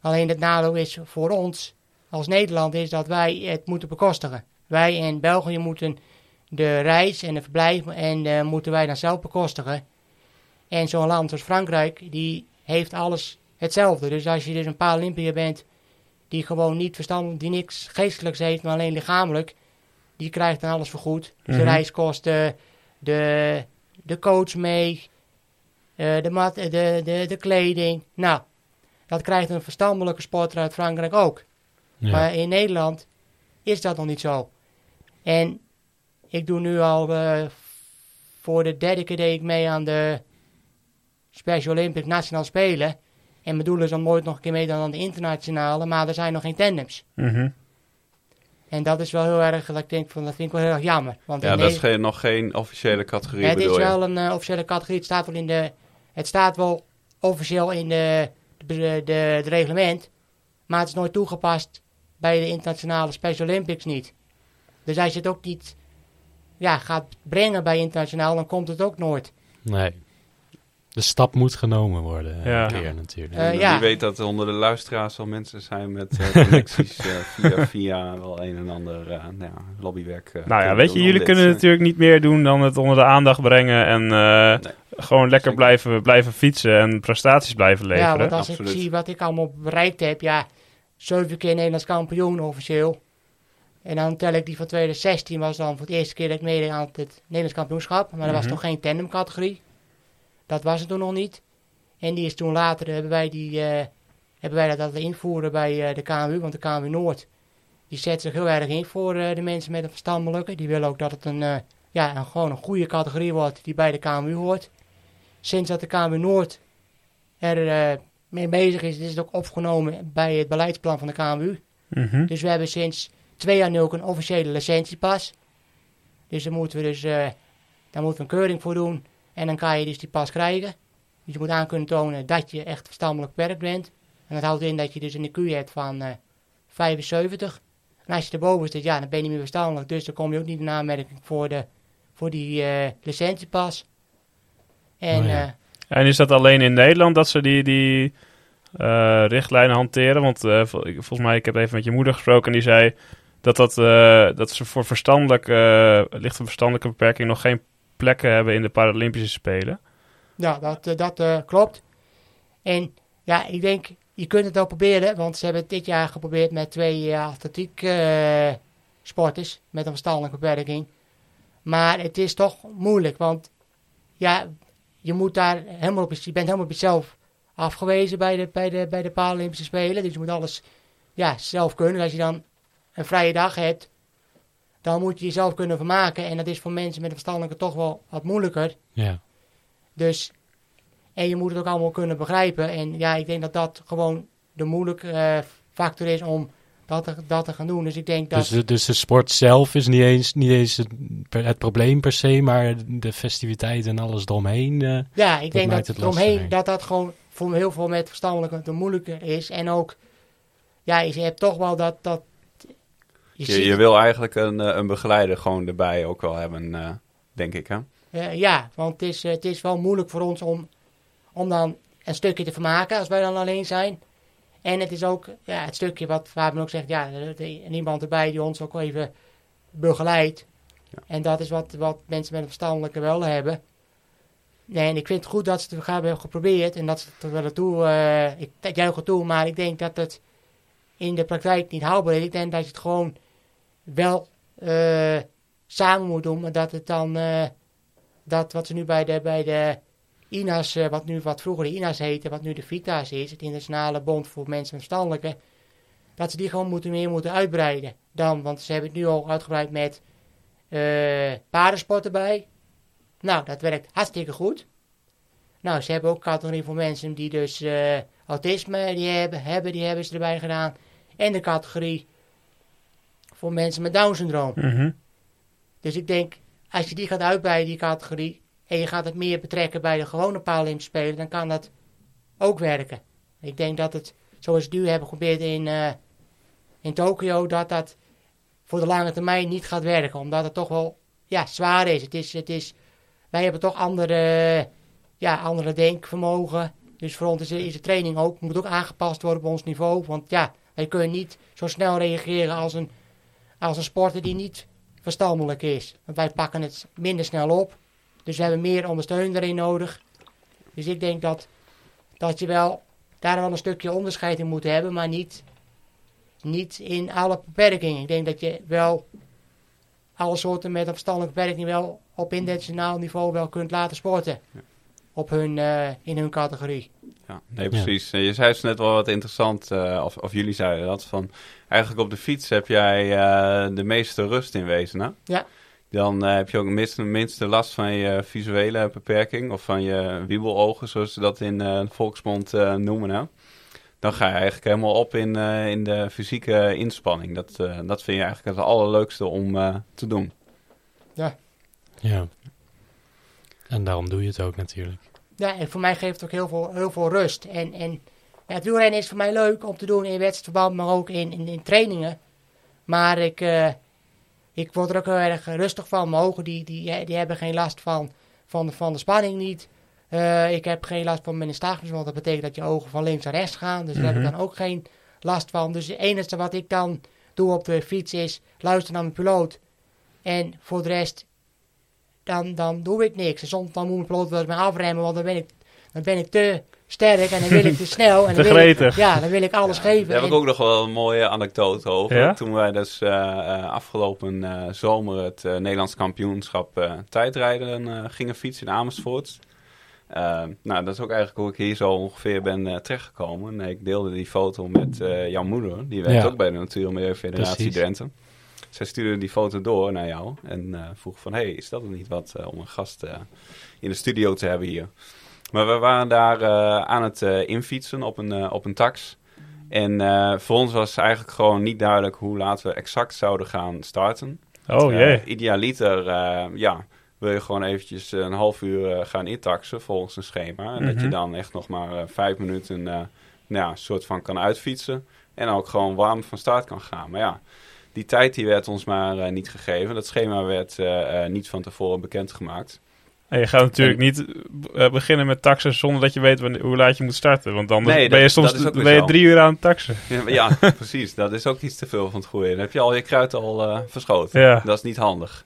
Alleen het nadeel is voor ons als Nederland is dat wij het moeten bekostigen. Wij in België moeten de reis en de verblijf en eh, moeten wij dan zelf bekostigen. En zo'n land als Frankrijk, die heeft alles hetzelfde. Dus als je dus een Paralympiër bent die gewoon niet verstandig, die niks geestelijks heeft, maar alleen lichamelijk, die krijgt dan alles vergoed. Dus de Mhm. reiskosten, de, de coach mee, eh, de, mat, de, de, de kleding. Nou, dat krijgt een verstandelijke sporter uit Frankrijk ook. Ja. Maar in Nederland is dat nog niet zo. En ik doe nu al eh, voor de derde keer deed ik mee aan de Special Olympics Nationaal Spelen. En mijn doel is om ooit nog een keer mee dan aan de internationale, maar er zijn nog geen tandems. Mhm. En dat is wel heel erg, dat ik denk van, dat vind ik wel heel erg jammer. Want Ja, dat is geen, nog geen officiële categorie, het is wel een eh, officiële categorie. Het staat wel in de. Het staat wel officieel in de, de, de, de- het reglement. Maar het is nooit toegepast bij de internationale Special Olympics niet. Dus als je het ook niet ja, gaat brengen bij internationaal, dan komt het ook nooit. Nee. de stap moet genomen worden. eh, Ja. Een keer natuurlijk. Eh, En ja. Wie weet dat er onder de luisteraars al mensen zijn met eh, connecties eh, via, via wel een en ander eh, nou ja, lobbywerk. eh, Nou ja, weet je, jullie dit, kunnen eh, natuurlijk niet meer doen dan het onder de aandacht brengen en eh, Nee. gewoon lekker Zeker. blijven, blijven fietsen en prestaties blijven leveren. Ja, want als Absoluut. ik zie wat ik allemaal bereikt heb, ja, zeven keer Nederlands kampioen officieel. En dan tel ik die van 2016 was dan voor het eerste keer dat ik meedeed aan het Nederlands kampioenschap. Maar dat was Mhm. nog geen tandemcategorie. Dat was het toen nog niet. En die is toen later, hebben wij, die, eh, hebben wij dat laten invoeren bij eh, de KMU. Want de KMU Noord, die zet zich heel erg in voor eh, de mensen met een verstandelijke. Die willen ook dat het een, ja, een, gewoon een goede categorie wordt die bij de KMU hoort. Sinds dat de KMU Noord er mee bezig is, is het ook opgenomen bij het beleidsplan van de KMU. Mhm. Dus we hebben sinds twee jaar nu ook een officiële licentiepas. Dus daar moeten we dus eh, daar moeten we een keuring voor doen. En dan kan je dus die pas krijgen. Dus je moet aan kunnen tonen dat je echt verstandelijk beperkt bent. En dat houdt in dat je dus een IQ hebt van eh 75. En als je erboven zit, ja, dan ben je niet meer verstandelijk. Dus dan kom je ook niet in aanmerking voor, de, voor die eh, licentiepas. En Oh ja. En is dat alleen in Nederland dat ze die, die eh, richtlijnen hanteren? Want eh, volgens mij, ik heb even met je moeder gesproken en die zei dat, dat, eh, dat ze voor verstandelijk, lichte verstandelijke beperking nog geen plekken hebben in de Paralympische Spelen. Ja, dat, dat klopt. En ja, ik denk, je kunt het wel proberen, want ze hebben het dit jaar geprobeerd met twee atletiek sporters met een verstandelijke beperking. Maar het is toch moeilijk, want ja, je moet daar helemaal op, je bent helemaal op jezelf afgewezen bij de, bij de, bij de Paralympische Spelen. Dus je moet alles ja, zelf kunnen. Als je dan een vrije dag hebt, dan moet je jezelf kunnen vermaken. En dat is voor mensen met een verstandelijke toch wel wat moeilijker. Ja. Dus, en je moet het ook allemaal kunnen begrijpen. En ja, ik denk dat dat gewoon de moeilijke eh, factor is om dat te, dat te gaan doen. Dus ik denk dat... Dus, de, dus de sport zelf is niet eens, niet eens het, het probleem per se, maar de festiviteit en alles eromheen. eh, ja, ik denk dat het eromheen dat dat gewoon voor heel veel met verstandelijke te moeilijker is. En ook, ja, je hebt toch wel dat... dat je Je, ziet- je wil eigenlijk een, eh, een begeleider gewoon erbij ook wel hebben, eh, denk ik. Hè? Ja, want het is, het is wel moeilijk voor ons om, om dan een stukje te vermaken als wij dan alleen zijn. En het is ook ja, het stukje wat Fabian ook zegt, ja, er is iemand erbij die ons ook even begeleidt. Ja. En dat is wat, wat mensen met een verstandelijke wel hebben. Nee, en ik vind het goed dat ze het hebben geprobeerd en dat ze het er wel toe, eh ik ik juich het toe, maar ik denk dat het in de praktijk niet haalbaar is. Ik denk dat je het gewoon wel eh, samen moet doen, maar dat het dan, eh, dat wat ze nu bij de, bij de INAS, eh, wat nu wat vroeger de INAS heette, wat nu de VITA's is, het Internationale Bond voor Mensen met Verstandelijke, dat ze die gewoon moeten, meer moeten uitbreiden dan, want ze hebben het nu al uitgebreid met paardensport erbij. Nou, dat werkt hartstikke goed. Nou, ze hebben ook categorie voor mensen die dus eh, autisme die hebben, hebben, die hebben ze erbij gedaan. En de categorie voor mensen met Down-syndroom. Mhm. Dus ik denk, als je die gaat uitbreiden, die categorie, en je gaat het meer betrekken bij de gewone Paralympische Spelen, dan kan dat ook werken. Ik denk dat het, zoals we nu hebben geprobeerd in, eh, in Tokio, dat dat voor de lange termijn niet gaat werken. Omdat het toch wel ja, zwaar is. Het is, het is wij hebben toch andere, ja, andere denkvermogen. Dus voor ons is, is de training ook, moet ook aangepast worden op ons niveau. Want ja, wij kunnen niet zo snel reageren als een, als een sporter die niet verstandelijk is. Want wij pakken het minder snel op. Dus we hebben meer ondersteuning daarin nodig. Dus ik denk dat, dat je wel daar wel een stukje onderscheid in moet hebben, maar niet, niet in alle beperkingen. Ik denk dat je wel alle soorten met een verstandelijke beperking wel op internationaal niveau wel kunt laten sporten. Op hun, eh, in hun categorie. Ja, nee, precies. Je zei het net wel wat interessant, eh, of, of jullie zeiden dat, van eigenlijk op de fiets heb jij eh, de meeste rust in wezen, hè? Ja. Dan eh, heb je ook minste, minste last van je visuele beperking, of van je wiebelogen, zoals ze dat in eh, de volksmond eh, noemen, hè? Dan ga je eigenlijk helemaal op in, eh, in de fysieke inspanning. Dat, eh, dat vind je eigenlijk het allerleukste om eh, te doen. ja. En daarom doe je het ook natuurlijk. Ja, en voor mij geeft het ook heel veel, heel veel rust. En, en ja, het wielrennen is voor mij leuk om te doen in wedstrijdverband, maar ook in, in, in trainingen. Maar ik, eh, ik word er ook heel erg rustig van. Mijn ogen die, die, die hebben geen last van, van, van de spanning niet. Eh, ik heb geen last van mijn stagels, want dat betekent dat je ogen van links naar rechts gaan. Dus daar heb ik Mhm. dan ook geen last van. Dus het enige wat ik dan doe op de fiets is luisteren naar mijn piloot. En voor de rest, dan, dan doe ik niks. En soms dan moet mijn piloot wel eens mij afremmen, want dan ben ik, dan ben ik te sterk en dan wil ik te snel. En Te dan wil ik, gretig. ja, dan wil ik alles geven. Daar heb ik ook nog wel een mooie anekdote over. Ja? Toen wij dus eh, eh, afgelopen eh, zomer het eh, Nederlands kampioenschap eh, tijdrijden eh, gingen fietsen in Amersfoort. Nou, dat is ook eigenlijk hoe ik hier zo ongeveer ben eh, terechtgekomen. En ik deelde die foto met eh, jouw moeder. Die werkt Ja. ook bij de Natuur- en Milieufederatie Precies. Drenthe. Zij stuurde die foto door naar jou en eh, vroeg van... hey, is dat er niet wat om een gast eh, in de studio te hebben hier? Maar we waren daar eh, aan het eh, infietsen op een, eh, op een tax. En voor ons was eigenlijk gewoon niet duidelijk hoe laat we exact zouden gaan starten. Oh jee. idealiter, ja, wil je gewoon eventjes een half uur gaan intaxen volgens een schema. En dat je Mhm. dan echt nog maar vijf minuten, nou ja, een soort van kan uitfietsen. En ook gewoon warm van start kan gaan. Maar ja, die tijd die werd ons maar niet gegeven. Dat schema werd niet van tevoren bekendgemaakt. En je gaat natuurlijk niet eh, beginnen met taxen zonder dat je weet wanneer, hoe laat je moet starten. Want Nee, ben je soms ben je drie uur aan het taxen. Ja, ja, precies. Dat is ook iets te veel van het goede. Dan heb je al je kruid al eh, verschoten. Ja. Dat is niet handig.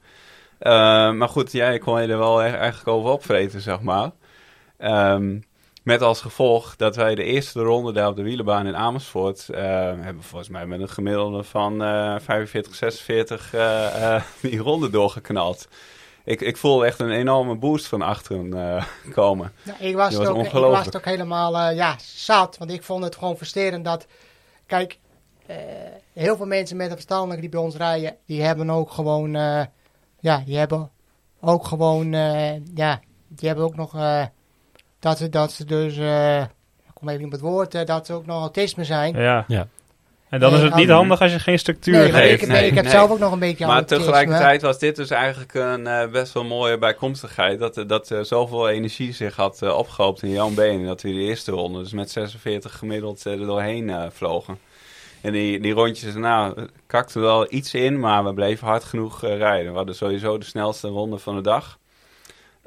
Eh, maar goed, jij kon je er wel e- eigenlijk over opvreten, zeg maar. Ehm, met als gevolg dat wij de eerste ronde daar op de wielenbaan in Amersfoort... hebben volgens mij met een gemiddelde van eh 45, 46 eh, eh, die ronde doorgeknald. Ik, ik voel echt een enorme boost van achteren eh, komen. Nou, ik, was was ook, ik was het ook helemaal eh, ja, zat. Want ik vond het gewoon frustrerend dat... Kijk, eh, heel veel mensen met een verstandelijke die bij ons rijden... die hebben ook gewoon... eh, ja, die hebben ook gewoon... eh, ja, die hebben ook nog... eh, dat, ze, dat ze dus... eh, ik kom even niet op het woord... dat ze ook nog autisme zijn. Ja. Ja. En dan Nee, is het niet handig als je geen structuur Nee, geeft. ik, Nee, ik heb nee. zelf ook nog een beetje Maar tegelijkertijd was dit dus eigenlijk een eh, best wel mooie bijkomstigheid. Dat, dat er zoveel energie zich had eh, opgehoopt in jouw benen. Dat we de eerste ronde dus met 46 gemiddeld eh, er doorheen eh, vlogen. En die, die rondjes, nou, kakte wel iets in, maar we bleven hard genoeg eh, rijden. We hadden sowieso de snelste ronde van de dag.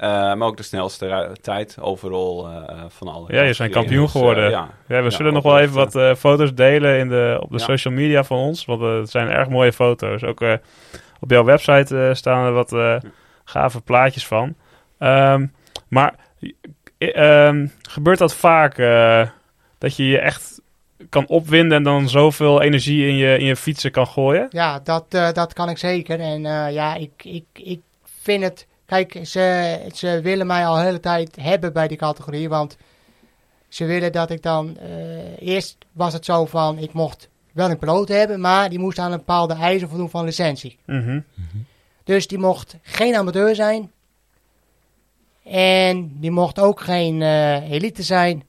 Eh, maar ook de snelste tijd overal eh, eh, van alle Ja, je zijn kampioen Dus, geworden. ja. Ja, we Ja, zullen nog wel even wat eh, foto's delen in de, op de Ja. social media van ons. Want het zijn erg mooie foto's. Ook eh, op jouw website eh, staan er wat eh, gave plaatjes van. Ehm, maar eh, ehm, gebeurt dat vaak eh, dat je je echt kan opwinden en dan zoveel energie in je, in je fietsen kan gooien? Ja, dat, eh, dat kan ik zeker. En eh, ja, ik, ik, ik vind het... Kijk, ze, ze willen mij al de hele tijd hebben bij die categorie. Want ze willen dat ik dan... eh, eerst was het zo van, ik mocht wel een piloot hebben... maar die moest aan een bepaalde eisen voldoen van licentie. Mhm. Dus die mocht geen amateur zijn. En die mocht ook geen eh, elite zijn.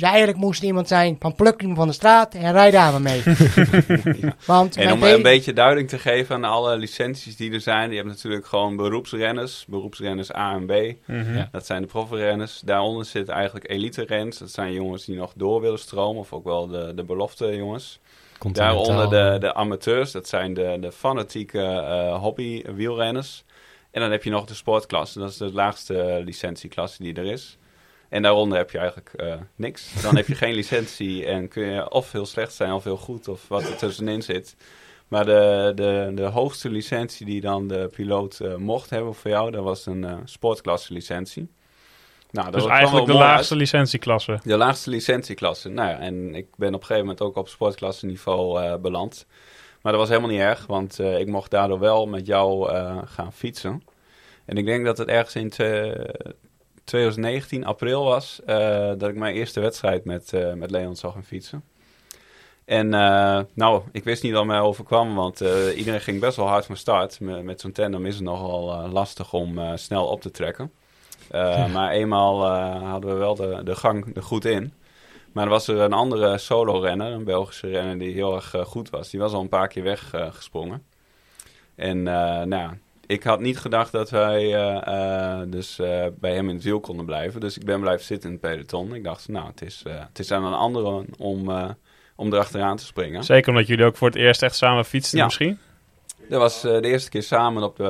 Dus eigenlijk moest iemand zijn van pluk hem van de straat en rijd daar maar mee. Want En om de- een beetje duiding te geven aan alle licenties die er zijn. Je hebt natuurlijk gewoon beroepsrenners. Beroepsrenners A en B. Mhm. Ja. Dat zijn de profrenners. Daaronder zitten eigenlijk elite rens. Dat zijn jongens die nog door willen stromen. Of ook wel de, de belofte jongens. Daaronder de, de amateurs. Dat zijn de, de fanatieke eh, hobby wielrenners. En dan heb je nog de sportklasse. Dat is de laagste licentieklasse die er is. En daaronder heb je eigenlijk eh, niks. Dan heb je geen licentie en kun je of heel slecht zijn of heel goed of wat er tussenin zit. Maar de, de, de hoogste licentie die dan de piloot eh, mocht hebben voor jou, dat was een eh, sportklasse licentie. Nou, dat Dus eigenlijk de laagste licentieklasse. De laagste licentieklasse. Nou ja, en ik ben op een gegeven moment ook op sportklasse niveau eh, beland. Maar dat was helemaal niet erg, want eh, ik mocht daardoor wel met jou eh, gaan fietsen. En ik denk dat het ergens in te- 2019, april was, eh, dat ik mijn eerste wedstrijd met, eh, met Leon zou gaan fietsen. En eh, nou, ik wist niet wat mij overkwam, want iedereen ging best wel hard van start. Met, met zo'n tandem is het nogal lastig om snel op te trekken. Maar eenmaal hadden we wel de, de gang er goed in. Maar er was er een andere solo-renner, een Belgische renner die heel erg goed was. Die was al een paar keer weggesprongen. en eh, nou, ja, ik had niet gedacht dat wij eh, eh, dus eh, bij hem in het wiel konden blijven. Dus ik ben blijven zitten in het peloton. Ik dacht, nou, het is, het is aan een andere om, om erachteraan te springen. Zeker omdat jullie ook voor het eerst echt samen fietsten Ja. misschien. Dat was de eerste keer samen op de,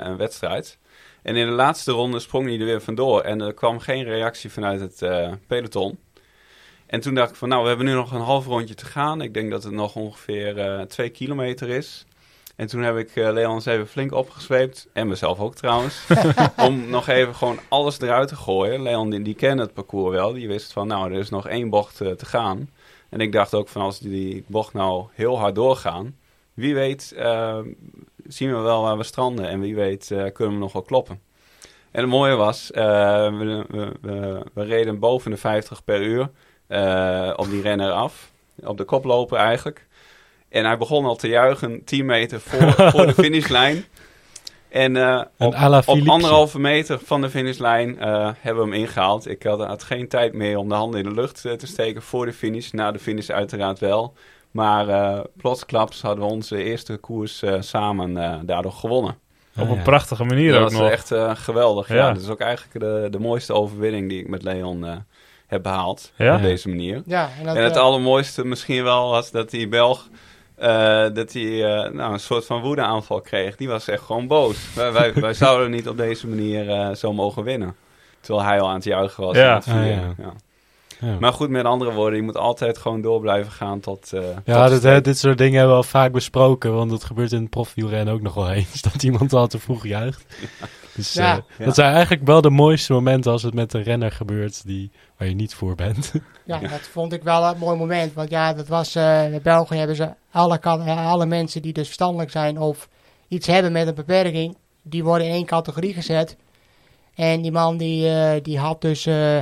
een wedstrijd. En in de laatste ronde sprong hij er weer vandoor. En er kwam geen reactie vanuit het peloton. En toen dacht ik van, nou, we hebben nu nog een half rondje te gaan. Ik denk dat het nog ongeveer twee kilometer is. En toen heb ik eh, Leon eens even flink opgezweept. En mezelf ook trouwens. om nog even gewoon alles eruit te gooien. Leon, die, die kende het parcours wel. Die wist van, nou, er is nog één bocht eh, te gaan. En ik dacht ook van, als die bocht nou heel hard doorgaan... Wie weet eh, zien we wel waar we stranden. En wie weet kunnen we nog wel kloppen. En het mooie was, we, we, we, we reden boven de 50 per uur op die renner af. Op de koploper eigenlijk. En hij begon al te juichen 10 meter voor, voor de finishlijn. En eh, Een op, op anderhalve meter van de finishlijn eh, hebben we hem ingehaald. Ik had, had geen tijd meer om de handen in de lucht eh, te steken voor de finish. Na de finish uiteraard wel. Maar eh plotsklaps hadden we onze eerste koers eh, samen eh, daardoor gewonnen. Op Ah, een ja. prachtige manier dat ook was nog. echt eh, geweldig. Ja. Ja. dat is ook eigenlijk de, de mooiste overwinning die ik met Leon eh, heb behaald. Ja? Op deze manier. Ja, en, dat, En het allermooiste misschien wel was dat die Belg... eh, dat hij eh, nou, een soort van woedeaanval kreeg. Die was echt gewoon boos. wij, wij, wij zouden niet op deze manier eh, zo mogen winnen. Terwijl hij al aan het juichen was. Ja. het Ah, ja. ja. Ja. Maar goed, met andere woorden, je moet altijd gewoon door blijven gaan tot... eh, Ja, tot dit, streep. hè, dit soort dingen hebben we al vaak besproken, want dat gebeurt in het profwielrennen ook nog wel eens, dat iemand al te vroeg juicht. Dus Ja. eh, Ja. dat zijn eigenlijk wel de mooiste momenten als het met een renner gebeurt die, waar je niet voor bent. Ja, dat vond ik wel een mooi moment. Want ja, dat was, eh in België hebben ze alle, kan- eh, alle mensen die dus verstandelijk zijn of iets hebben met een beperking, die worden in één categorie gezet. En die man die, eh, die had dus, eh,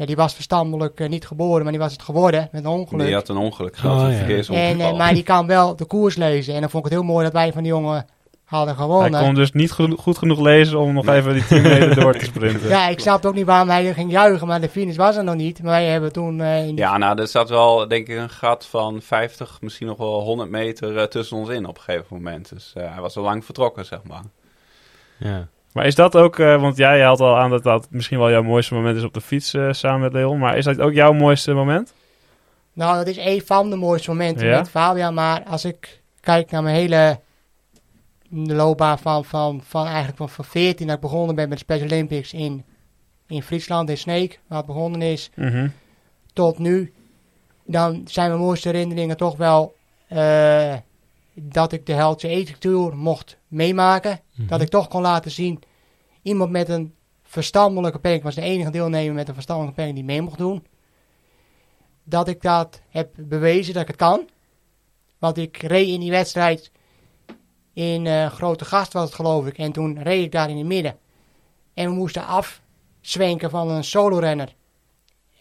ja, die was verstandelijk eh, niet geboren, maar die was het geworden met een ongeluk. Die had een ongeluk gehad, Oh, een ja. verkeersongeval. en, eh, maar die kan wel de koers lezen. En dan vond ik het heel mooi dat wij van die jongen hadden Hij gewonnen. kon dus niet geno- goed genoeg lezen om nog even die 10 meter door te sprinten. Ja, ik snap ook niet waarom hij ging juichen, maar de finish was er nog niet. Maar wij hebben toen eh, in Ja, nou, er zat wel, denk ik, een gat van 50, misschien nog wel 100 meter tussen ons in op een gegeven moment. Dus eh, hij was al lang vertrokken, zeg maar. ja. Maar is dat ook, eh, want jij haalt al aan dat dat misschien wel jouw mooiste moment is op de fiets eh, samen met Leon. Maar is dat ook jouw mooiste moment? Nou, dat is een van de mooiste momenten Ja? met Fabian. Maar als ik kijk naar mijn hele loopbaan van, van, van eigenlijk van, van 14 dat ik begonnen ben met de Special Olympics in, in Friesland, in Sneek, waar het begonnen is, Mhm. tot nu. Dan zijn mijn mooiste herinneringen toch wel eh, dat ik de Heldse Eetcultuur mocht meemaken. Mhm. Dat ik toch kon laten zien, iemand met een verstandelijke beperking, was de enige deelnemer met een verstandelijke beperking die mee mocht doen. Dat ik dat heb bewezen dat ik het kan. Want ik reed in die wedstrijd in eh, Grote Gast was het geloof ik. En toen reed ik daar in het midden. En we moesten afzwenken van een solorenner.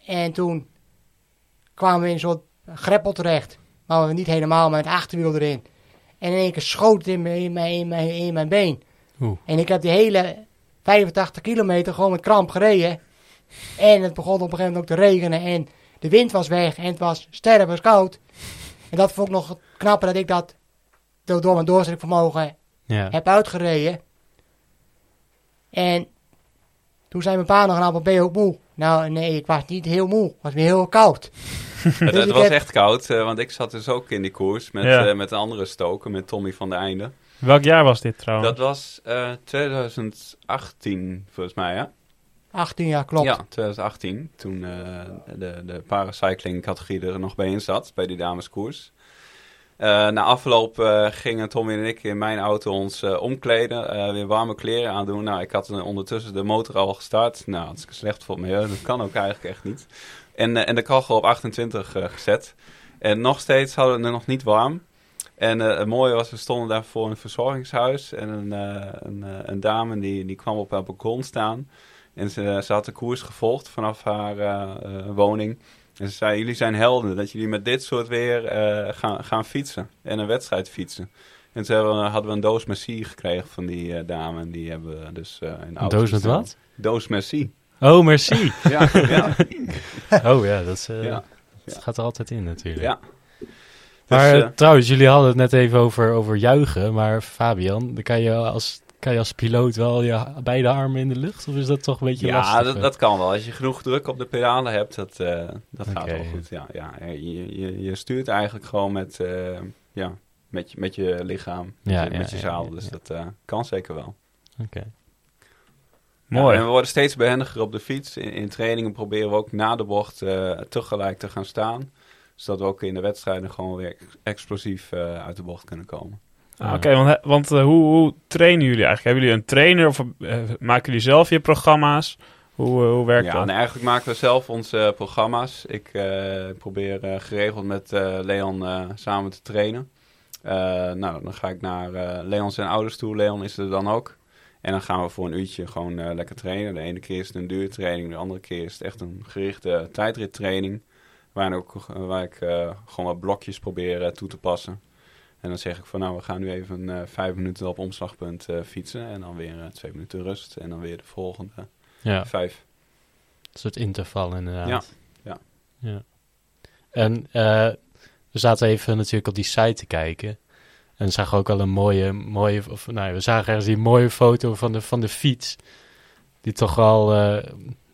En toen kwamen we in een soort greppel terecht. Maar we niet helemaal met het achterwiel erin. En in één keer schoot het in mijn, in mijn, in mijn, in mijn been. Oeh. En ik heb die hele 85 kilometer gewoon met kramp gereden. En het begon op een gegeven moment ook te regenen. En de wind was weg. En het was stervens koud. En dat vond ik nog knapper dat ik dat door door mijn doorzettingsvermogen ja. heb uitgereden. En toen zei mijn pa nog aan, ben je ook moe? Nou, nee, ik was niet heel moe. Het was weer heel koud. Het, was echt koud, eh, want ik zat dus ook in die koers met, Ja. eh, met een andere stoker, met Tommy van der Einde. Welk jaar was dit trouwens? Dat was eh 2018, volgens mij, ja? 18 jaar, klopt. Ja, 2018. Toen eh, de, de paracycling categorie er nog bij in zat, bij die dameskoers. Eh, na afloop eh, gingen Tommy en ik in mijn auto ons eh, omkleden, eh, weer warme kleren aandoen. Nou, ik had eh, ondertussen de motor al gestart. Nou, dat is slecht voor me, dat kan ook eigenlijk echt niet. En, eh, en de kachel op 28 eh, gezet. En nog steeds hadden we het nog niet warm. En eh, het mooie was, we stonden daar voor een verzorgingshuis. En een, een, een dame die, die kwam op haar balkon staan. En ze, ze had de koers gevolgd vanaf haar woning. En ze zei, jullie zijn helden dat jullie met dit soort weer gaan, gaan fietsen. En een wedstrijd fietsen. En toen we- hadden we een doos Merci gekregen van die dame. En die hebben we dus in Een auto doos met wat? Doos Merci. Oh, merci. Ja, ja, oh ja, dat, is, eh, ja. dat gaat er altijd in natuurlijk. ja. Maar Dus, eh, eh, trouwens, jullie hadden het net even over, over juichen. Maar Fabian, dan kan je als, kan je als piloot wel je beide armen in de lucht? Of is dat toch een beetje ja, lastig? dat, eh? dat kan wel. Als je genoeg druk op de pedalen hebt, dat, dat gaat wel goed. Ja, ja, je, je, je stuurt eigenlijk gewoon met, ja, met, je, met je lichaam, Ja, met je, ja, met je ja, zaal. ja, dus ja. dat kan zeker wel. Oké. Mooi. en we worden steeds behendiger op de fiets. In, in trainingen proberen we ook na de bocht eh, tegelijk te gaan staan. Zodat we ook in de wedstrijden gewoon weer ex- explosief eh, uit de bocht kunnen komen. Ah, Oké, want, want eh, hoe, hoe trainen jullie eigenlijk? Hebben jullie een trainer of maken jullie zelf je programma's? Hoe, hoe werkt Ja, dat? en eigenlijk maken we zelf onze programma's. Ik probeer geregeld met Leon samen te trainen. Nou, dan ga ik naar Leon zijn ouders toe. Leon is er dan ook. En dan gaan we voor een uurtje gewoon eh, lekker trainen. De ene keer is het een duurtraining, de andere keer is het echt een gerichte tijdrittraining. Waar, ook, eh, waar ik eh, gewoon wat blokjes probeer toe te passen. En dan zeg ik van nou, we gaan nu even vijf minuten op omslagpunt fietsen. En dan weer twee minuten rust. En dan weer de volgende Ja, vijf. een soort interval inderdaad. Ja, ja. ja. En we zaten even natuurlijk op die site te kijken. En zagen ook al een mooie, mooie of, nou, we zagen ergens die mooie foto van de, van de fiets. Die toch wel, eh,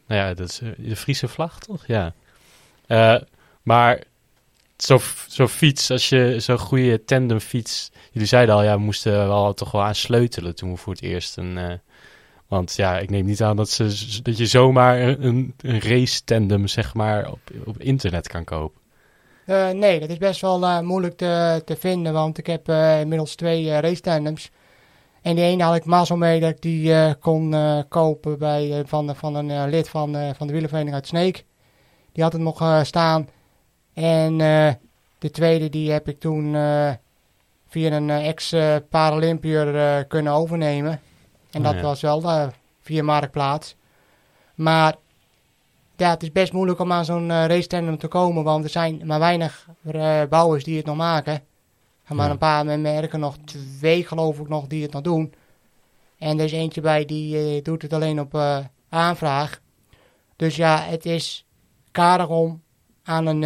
nou ja, dat is eh, de Friese vlag, toch? Ja. Eh, maar zo'n zo fiets, als je zo'n goede tandemfiets... Jullie zeiden al, ja, we moesten wel toch wel aan sleutelen toen we voor het eerst een... want ja, ik neem niet aan dat, ze, dat je zomaar een, een race tandem, zeg maar, op, op internet kan kopen. Eh, nee, dat is best wel eh, moeilijk te, te vinden, want ik heb eh, inmiddels twee race tandems. En die ene had ik mazzel mee dat ik die kon kopen bij, van, van een lid van, van de wielervereniging uit Sneek. Die had het nog staan. En de tweede die heb ik toen via een ex-Paralympier kunnen overnemen. En Oh, dat ja. was wel via Marktplaats. Maar ja, het is best moeilijk om aan zo'n eh race tandem te komen, want er zijn maar weinig eh, bouwers die het nog maken. En maar Ja. een paar met merken, nog twee geloof ik nog, die het nog doen. En er is eentje bij die eh, doet het alleen op aanvraag. Dus ja, het is karig om aan een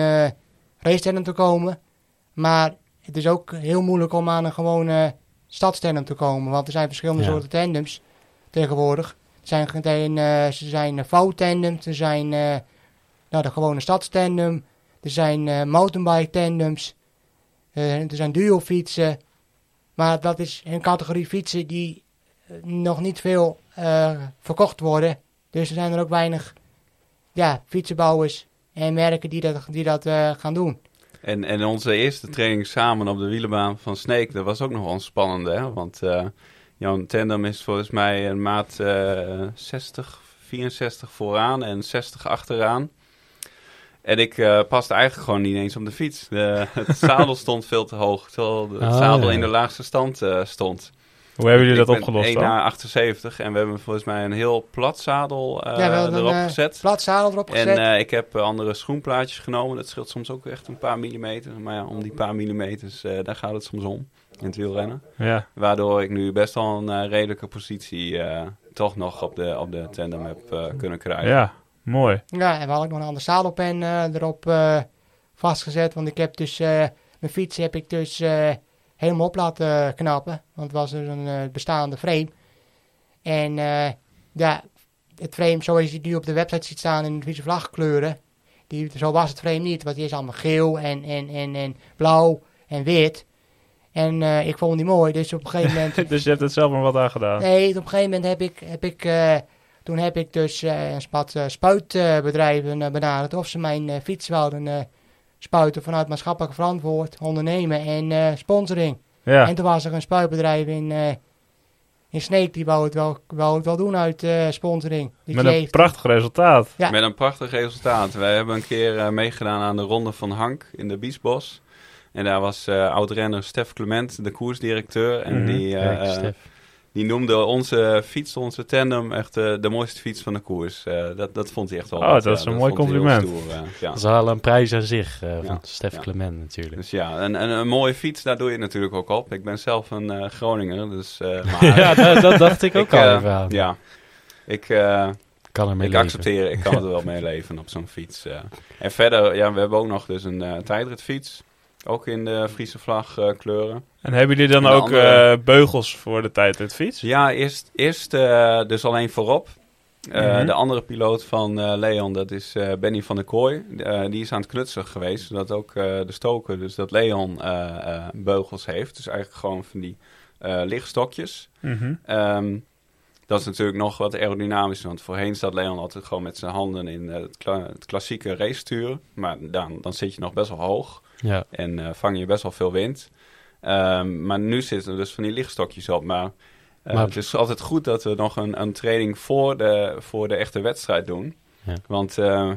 race tandem te komen. Maar het is ook heel moeilijk om aan een gewone stadstandem te komen. Want er zijn verschillende Ja. soorten tandems tegenwoordig. Zijn, geen, eh, ze zijn vouwtandems, er zijn eh, nou, de gewone stadstandem, er zijn eh mountainbike tandems, eh, er zijn duofietsen. Maar dat is een categorie fietsen die eh, nog niet veel eh, verkocht worden. Dus er zijn er ook weinig ja, fietsenbouwers en merken die dat, die dat eh, gaan doen. En, en onze eerste training samen op de wielenbaan van Sneek, dat was ook nog wel spannend, hè? Want eh, jouw tandem is volgens mij een maat eh 60, 64 vooraan en 60 achteraan. En ik eh, paste eigenlijk gewoon niet eens op de fiets. De, het zadel stond veel te hoog, terwijl het Oh, zadel ja. in de laagste stand eh, stond. Hoe hebben jullie Ik dat ben opgelost 1 dan? na 78 en we hebben volgens mij een heel plat zadel eh, ja, erop een eh, gezet. plat zadel erop En gezet. eh, ik heb eh, andere schoenplaatjes genomen. Dat scheelt soms ook echt een paar millimeter. Maar ja, om die paar millimeters, eh, daar gaat het soms om in het wielrennen. Ja. Waardoor ik nu best wel een eh, redelijke positie eh, toch nog op de, op de tandem heb eh, kunnen krijgen. ja, mooi. Ja, en we hadden ook nog een andere zadelpen eh, erop eh, vastgezet. Want ik heb dus, eh, mijn fiets heb ik dus eh, helemaal op laten knappen. Want het was dus een eh, bestaande frame. En eh, ja, het frame zoals je het nu op de website ziet staan in de Friese vlagkleuren. Die, zo was het frame niet, want die is allemaal geel en, en, en, en blauw en wit. En eh, ik vond die mooi, dus op een gegeven moment dus je hebt het zelf maar wat aan gedaan. Nee, op een gegeven moment heb ik, heb ik eh, toen heb ik dus eh, een spat spuitbedrijven benaderd of ze mijn eh, fiets wilden spuiten vanuit maatschappelijk verantwoord ondernemen en eh, sponsoring. Ja. En toen was er een spuitbedrijf in, eh in Sneek, die wou het wel, wou het wel doen uit eh, sponsoring. Met een prachtig resultaat. Ja. Met een prachtig resultaat. Wij hebben een keer eh, meegedaan aan de Ronde van Hank in de Biesbos. En daar was eh oud-renner Stef Clement, de koersdirecteur. En Mhm. die, eh, Kijk, die noemde onze fiets, onze tandem, echt eh, de mooiste fiets van de koers. Eh, dat, dat vond hij echt wel Oh, wat, dat is een mooi compliment. stoer, ja. Dat is wel een prijs aan zich, eh, van Ja, Stef ja. Clement natuurlijk. Dus ja, en, en een mooie fiets, daar doe je natuurlijk ook op. Ik ben zelf een eh, Groninger, dus... eh, maar, ja, dat, dat dacht ik ook ik, al even aan. Ja, ik... eh, Kan er mee ik leven. accepteer, ik kan er wel mee leven op zo'n fiets. En verder, ja, we hebben ook nog dus een tijdritfiets. Ook in de Friese vlag eh, kleuren. En hebben jullie dan ook andere- eh, beugels voor de tijdritfiets? Ja, eerst, eerst eh, dus alleen voorop. Mhm. De andere piloot van Leon, dat is Benny van der Kooi. Die is aan het knutselen geweest, zodat ook de stoker, dus dat Leon beugels heeft. Dus eigenlijk gewoon van die lichtstokjes. Mhm. Ehm, Dat is natuurlijk nog wat aerodynamisch, want voorheen zat Leon altijd gewoon met zijn handen in het, kla- het klassieke racesturen. Maar dan, dan zit je nog best wel hoog Ja. en eh, vang je best wel veel wind. Ehm, maar nu zitten er dus van die lichtstokjes op. Maar, eh, Maar- het is altijd goed dat we nog een, een training voor de, voor de echte wedstrijd doen. Ja. Want eh,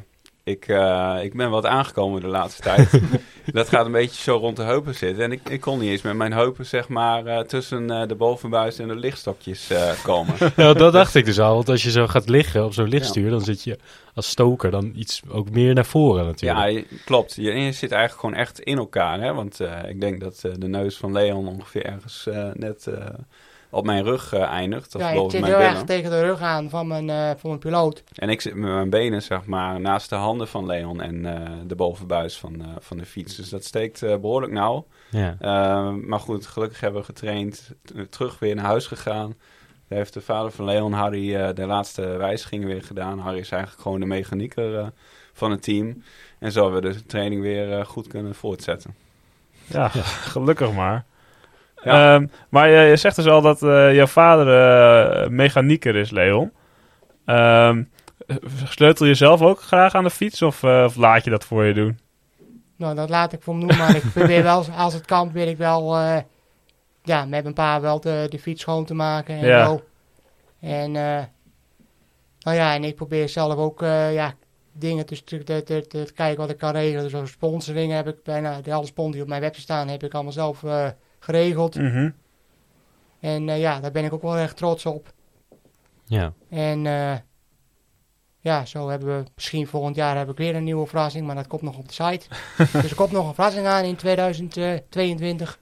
ik, eh, ik ben wat aangekomen de laatste tijd. dat gaat een beetje zo rond de heupen zitten. En ik, ik kon niet eens met mijn heupen zeg maar eh, tussen eh, de bovenbuis en de lichtstokjes komen. Nou, dat dacht ik dus al. Want als je zo gaat liggen op zo'n lichtstuur, dan zit je als stoker dan iets ook meer naar voren natuurlijk. Ja, klopt. Je, je zit eigenlijk gewoon echt in elkaar. Hè? Want ik denk dat de neus van Leon ongeveer ergens net op mijn rug eh, eindigt. Of ja, ik boven zit mijn heel erg tegen de rug aan van mijn, eh, van mijn piloot. En ik zit met mijn benen zeg maar naast de handen van Leon en eh, de bovenbuis van, eh, van de fiets. Dus dat steekt eh, behoorlijk nauw. Ja. Maar goed, gelukkig hebben we getraind. terug weer naar huis gegaan. Daar heeft de vader van Leon, Harry, eh, de laatste wijzigingen weer gedaan. Harry is eigenlijk gewoon de mechanieker eh, van het team. En zo hebben we de training weer goed kunnen voortzetten. Ja, gelukkig maar. Ja. Ehm, maar je, je zegt dus al dat eh, jouw vader eh, mechanieker is, Leon. Ehm, sleutel je zelf ook graag aan de fiets of, eh, of laat je dat voor je doen? Nou, dat laat ik voor doen, maar ik probeer wel, als het kan, wil ik wel, ja, met een paar wel de, de fiets schoon te maken en Ja. zo. En, nou ja, en ik probeer zelf ook, ja, dingen te, te, te, te- te kijken wat ik kan regelen. Dus sponsoring heb ik bijna, de alle sponsors die op mijn website staan, heb ik allemaal zelf eh, geregeld. Mhm. En eh, ja, daar ben ik ook wel erg trots op. Ja. En eh, ja, zo hebben we misschien volgend jaar heb ik weer een nieuwe verrassing, maar dat komt nog op de site. dus er komt nog een verrassing aan in 2022.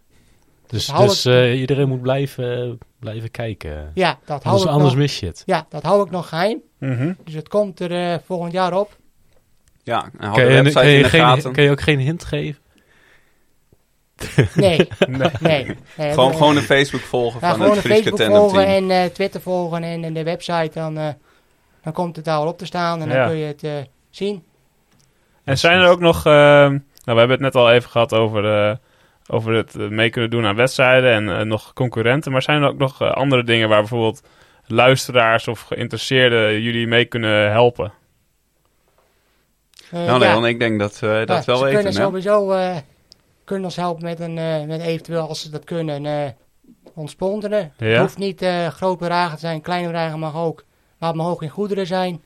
Dus, hou dus het- eh, iedereen moet blijven, blijven kijken. Ja, dat hou Anders, ik anders nog, mis je het. ja, dat hou ik nog geheim. Mhm. Dus het komt er eh, volgend jaar op. Ja, en hou Kan de website kan, in de geen, gaten. kan je ook geen hint geven? Nee, Nee. nee. nee Gewoon, eh, gewoon de Facebook volgen ja, van gewoon het Frieske Facebook Tandem volgen Team. en eh, Twitter volgen en, en de website. Dan, eh, dan komt het daar al op te staan en dan kun je het eh, zien. En zijn er ook nog... ehm, nou, we hebben het net al even gehad over, eh, over het eh, mee kunnen doen aan wedstrijden en eh, nog concurrenten. Maar zijn er ook nog eh, andere dingen waar bijvoorbeeld luisteraars of geïnteresseerden jullie mee kunnen helpen? Eh, Nou ja. Leon, ik denk dat we dat Ja, wel ze weten. kunnen sowieso eh, kunnen ons helpen met een eh, met eventueel als ze dat kunnen eh ons sponsoren. Het hoeft niet eh groot bedragen te zijn, kleine bedragen mag ook. Maar het mag ook in goederen zijn.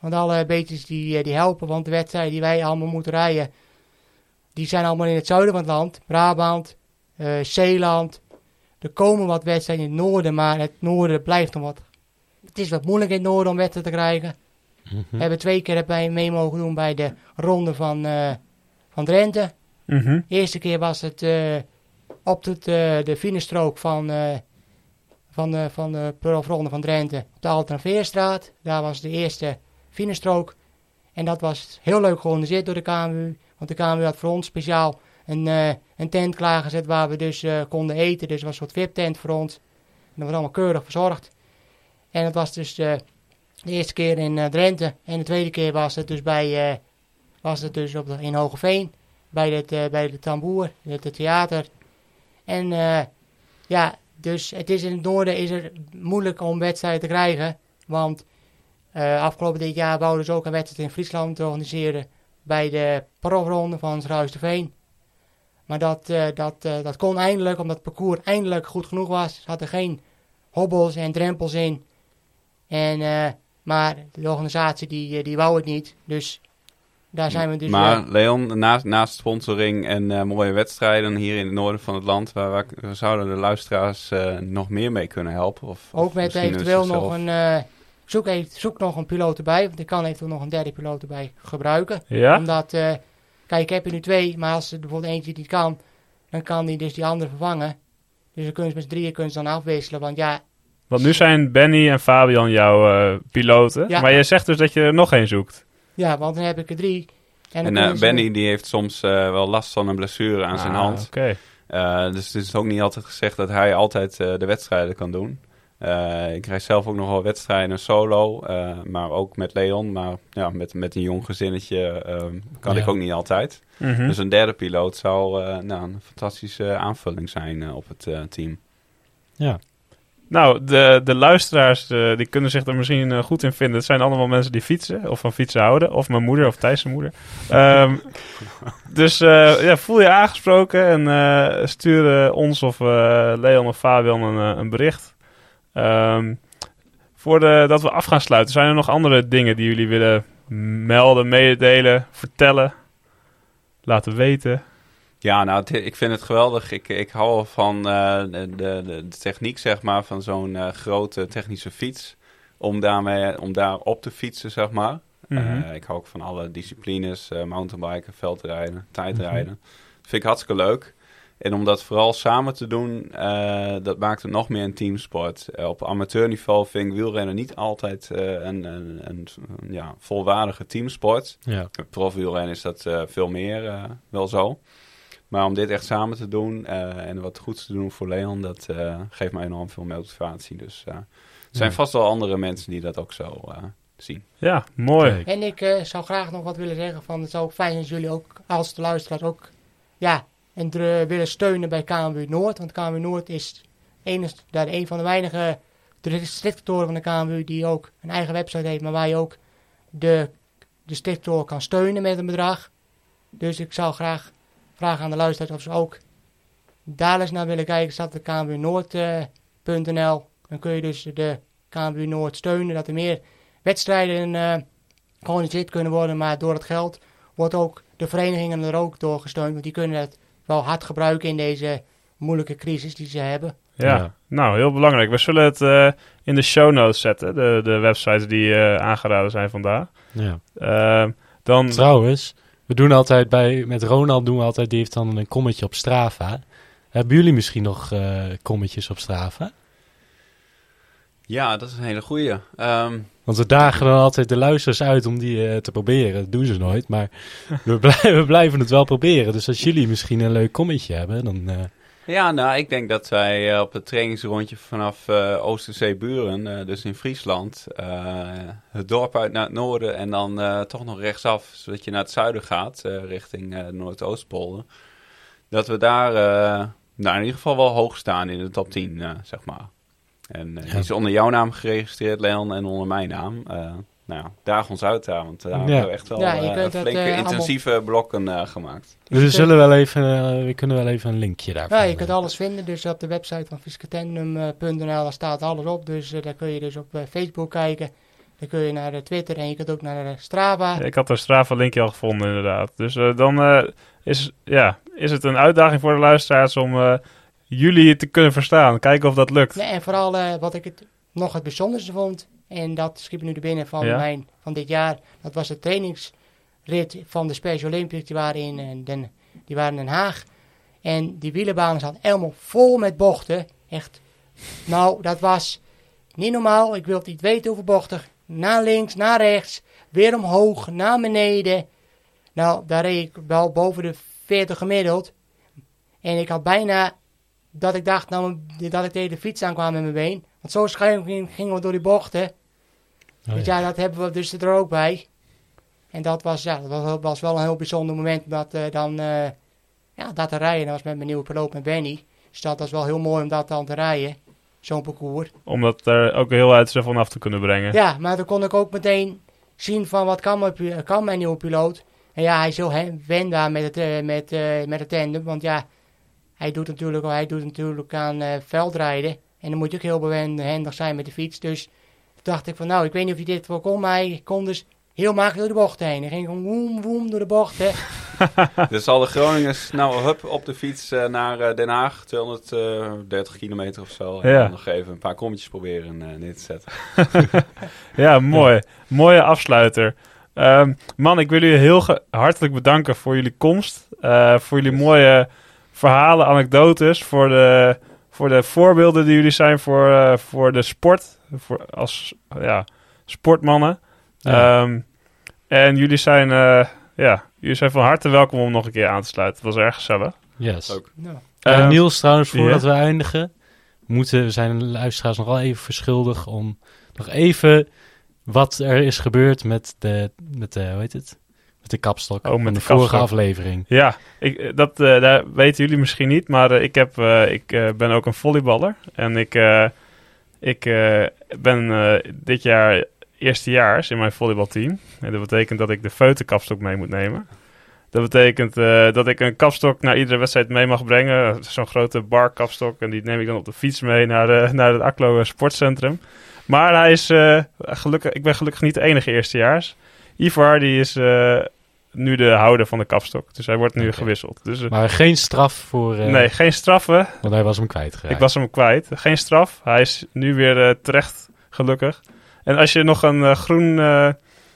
Want alle beetjes die, die helpen, want de wedstrijden die wij allemaal moeten rijden, die zijn allemaal in het zuiden van het land. Brabant, Zeeland. Er komen wat wedstrijden in het noorden, maar het noorden blijft nog wat. Het is wat moeilijk in het noorden om wedstrijden te krijgen. Mhm. We hebben twee keer mee mogen doen bij de ronde van, van Drenthe. Mhm. De eerste keer was het eh, op het, eh, de finistrook van, eh, van, van de profronde van Drenthe op de Altenveerstraat. Daar was de eerste finistrook. En dat was heel leuk georganiseerd door de KMU. Want de KMU had voor ons speciaal een, een tent klaargezet waar we dus konden eten. Dus was een soort VIP-tent voor ons. En dat was allemaal keurig verzorgd. En het was dus de eerste keer in Drenthe. En de tweede keer was het dus, bij, was het dus op de, in Hogeveen bij het, eh, bij de tamboer, het, theater. En eh, ja, dus het is in het noorden is het moeilijk om wedstrijden te krijgen. Want eh, afgelopen dit jaar wouden ze ook een wedstrijd in Friesland organiseren bij de profronde van Ruisterveen. Maar dat, dat, dat kon eindelijk, omdat het parcours eindelijk goed genoeg was. Ze hadden geen hobbels en drempels in. En, maar de organisatie die, die wou het niet. Dus daar zijn we dus... maar Leon, naast, naast sponsoring en eh, mooie wedstrijden hier in het noorden van het land, waar, zouden de luisteraars eh, nog meer mee kunnen helpen? Of, Ook of met eventueel nog een. eh, zoek, even, zoek nog een piloot erbij. Want ik kan eventueel nog een derde piloot erbij gebruiken. Ja? Omdat. eh, kijk, ik heb er nu twee. Maar als er bijvoorbeeld eentje niet kan. Dan kan die dus die andere vervangen. Dus dan kunnen ze met z'n drieën kunnen ze dan afwisselen. Want ja, Want nu zijn Benny en Fabian jouw eh, piloten. Ja. Maar je zegt dus dat je er nog één zoekt. Ja, want dan heb ik er drie. En, eh, Benny die heeft soms eh, wel last van een blessure aan zijn Ah, hand. Eh, dus het is ook niet altijd gezegd dat hij altijd eh, de wedstrijden kan doen. Eh, ik rijd zelf ook nog wel wedstrijden solo, eh, maar ook met Leon. Maar ja, met, met een jong gezinnetje eh, kan Ja. ik ook niet altijd. Mhm. Dus een derde piloot zou eh, nou, een fantastische aanvulling zijn eh, op het eh, team. Ja. Nou, de, de luisteraars eh, die kunnen zich er misschien eh, goed in vinden. Het zijn allemaal mensen die fietsen of van fietsen houden. Of mijn moeder of Thijs' moeder. Ehm, dus eh, ja, voel je aangesproken en eh, stuur ons of eh, Leon of Fabian een, een bericht. Ehm, voor de, dat we af gaan sluiten, zijn er nog andere dingen die jullie willen melden, mededelen, vertellen, laten weten? Ja, nou, het- ik vind het geweldig. Ik, ik hou van eh, de, de, de techniek, zeg maar, van zo'n eh, grote technische fiets. Om, daarmee, om daar op te fietsen, zeg maar. Mhm. Eh, ik hou ook van alle disciplines, mountainbiken, veldrijden, tijdrijden. Dat vind ik hartstikke leuk. En om dat vooral samen te doen, dat maakt het nog meer een teamsport. Op amateurniveau vind ik wielrennen niet altijd een, een, een, ja, volwaardige teamsport. Ja. Met profwielrennen is dat veel meer wel zo. Maar om dit echt samen te doen eh, en wat goeds te doen voor Leon, dat eh, geeft mij enorm veel motivatie. Dus eh, er zijn Ja. vast wel andere mensen die dat ook zo eh, zien. Ja, mooi. Kijk. En ik eh, zou graag nog wat willen zeggen van het zou ook fijn zijn als jullie ook als de luisteraars ook ja, en willen steunen bij KMW Noord. Want KMW Noord is enig, daar een van de weinige districttoren van de KMW die ook een eigen website heeft, maar waar je ook de districttoren kan steunen met een bedrag. Dus ik zou graag vragen aan de luisteraars of ze ook daar eens naar willen kijken. Staat op kmwnoord.nl. Dan kun je dus de KMW Noord steunen, dat er meer wedstrijden eh georganiseerd kunnen worden. Maar door het geld wordt ook de verenigingen er ook door gesteund. Want die kunnen het wel hard gebruiken in deze moeilijke crisis die ze hebben. Ja, Ja. nou heel belangrijk. We zullen het eh, in de show notes zetten, de, de websites die eh, aangeraden zijn vandaag. Ja. Ehm, dan, Trouwens, we doen altijd bij, met Ronald doen we altijd, die heeft dan een kommetje op Strava. Hebben jullie misschien nog eh kommetjes op Strava? Ja, dat is een hele goeie. Ehm, Want we dagen dan altijd de luisteraars uit om die eh, te proberen. Dat doen ze nooit, maar we, blij- we blijven het wel proberen. Dus als jullie misschien een leuk kommetje hebben, dan... eh, ja, nou, ik denk dat wij eh, op het trainingsrondje vanaf eh Oosterzee-Buren, eh, dus in Friesland, het dorp uit naar het noorden en dan toch nog rechtsaf, zodat je naar het zuiden gaat, richting Noordoostpolder. Dat we daar uh, nou, in ieder geval wel hoog staan in de top 10, uh, zeg maar. En uh, Ja. die is onder jouw naam geregistreerd, Leon, en onder mijn naam. Uh, nou ja, daag ons uit daar, want daar ja. hebben we echt wel Ja, kunt flinke dat, uh, intensieve allemaal... blokken uh, gemaakt. Dus we, zullen wel even, uh, we kunnen wel even een linkje daarvan. Ja, je kunt alles vinden. Dus op de website van fiscatendum.nl daar staat alles op. Dus uh, daar kun je dus op Facebook kijken. Dan kun je naar Twitter en je kunt ook naar Strava. Ja, ik had een Strava linkje al gevonden inderdaad. Dus uh, dan uh, is, ja, is het een uitdaging voor de luisteraars om uh, jullie te kunnen verstaan. Kijken of dat lukt. Ja, en vooral uh, wat ik het, nog het bijzonderste vond. En dat schiep nu er binnen van, ja? mijn, van dit jaar. Dat was de trainingsrit van de Special Olympics. Die waren in, uh, Den, die waren in Den Haag. En die wielenbanen zaten helemaal vol met bochten. Echt. Nou, dat was niet normaal. Ik wil niet weten hoeveel bochten. Naar links, naar rechts. Weer omhoog, naar beneden. Nou, daar reed ik wel boven de 40 gemiddeld. En ik had bijna dat ik dacht nou, dat ik tegen de fiets aankwam met mijn been. Want zo schuin gingen we door die bochten. Oh, dus ja. ja, dat hebben we dus er ook bij. En dat was, ja, dat was wel een heel bijzonder moment dat uh, dan uh, ja, dat te rijden. Dat was met mijn nieuwe piloot, met Benny. Dus dat was wel heel mooi om dat dan te rijden. Zo'n parcours. Om dat er ook heel uit van af te kunnen brengen. Ja, maar dan kon ik ook meteen zien van wat kan mijn, kan mijn nieuwe piloot. En ja, hij is heel wen daar met het, uh, met, met het tandem. Want ja, hij doet natuurlijk, hij doet natuurlijk aan veldrijden. En dan moet je ook heel behendig zijn met de fiets. Dus dacht ik van nou, ik weet niet of hij dit wel kon. Maar hij kon dus heel makkelijk door de bocht heen. Hij ging gewoon woem, woem door de bocht. dus al de Groningers nou hup op de fiets uh, naar uh, Den Haag. 230 kilometer of zo. En ja. dan nog even een paar kommetjes proberen uh, neer te zetten. ja, mooi. Mooie afsluiter. Um, man, ik wil jullie heel hartelijk bedanken voor jullie komst. Uh, voor jullie mooie verhalen, anekdotes. Voor de, voor de voorbeelden die jullie zijn voor, uh, voor de sport. Voor, als ja, sportmannen. Ja. Um, en jullie zijn, uh, ja, jullie zijn van harte welkom om nog een keer aan te sluiten. Het was erg gezellig. Yes. Ook. Ja. Niels, trouwens, voordat yeah. we eindigen, moeten, we zijn de luisteraars nog wel even verschuldigd om nog even wat er is gebeurd met de, met de hoe heet het? De kapstok. Oh, met de, de vorige kapstok. aflevering. Ja, ik, dat uh, daar weten jullie misschien niet, maar uh, ik, heb, uh, ik ben ook een volleyballer. En ik, Ik eh, ben eh, dit jaar eerstejaars in mijn volleybalteam. En dat betekent dat ik de feutenkapstok mee moet nemen. Dat betekent eh, dat ik een kapstok naar iedere wedstrijd mee mag brengen. Zo'n grote barkapstok. En die neem ik dan op de fiets mee naar, de, naar het Aklo Sportcentrum. Maar hij is, eh, gelukkig, ik ben gelukkig niet de enige eerstejaars. Ivar die is eh, nu de houder van de kapstok. Dus hij wordt nu gewisseld. Dus, eh, Maar geen straf voor... eh, nee, geen straffen. Want hij was hem kwijtgeraakt. Ik was hem kwijt. Geen straf. Hij is nu weer eh, terecht, gelukkig. En als je nog een groen, eh,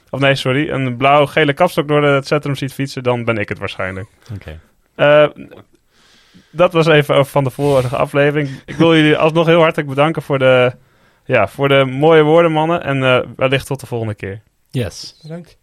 of nee, sorry, een blauw-gele kapstok door het centrum ziet fietsen, dan ben ik het waarschijnlijk. Oké. Eh, dat was even over van de vorige aflevering. Ik wil jullie alsnog heel hartelijk bedanken voor de, ja, voor de mooie woorden, mannen. En eh, wellicht tot de volgende keer. Yes. Bedankt.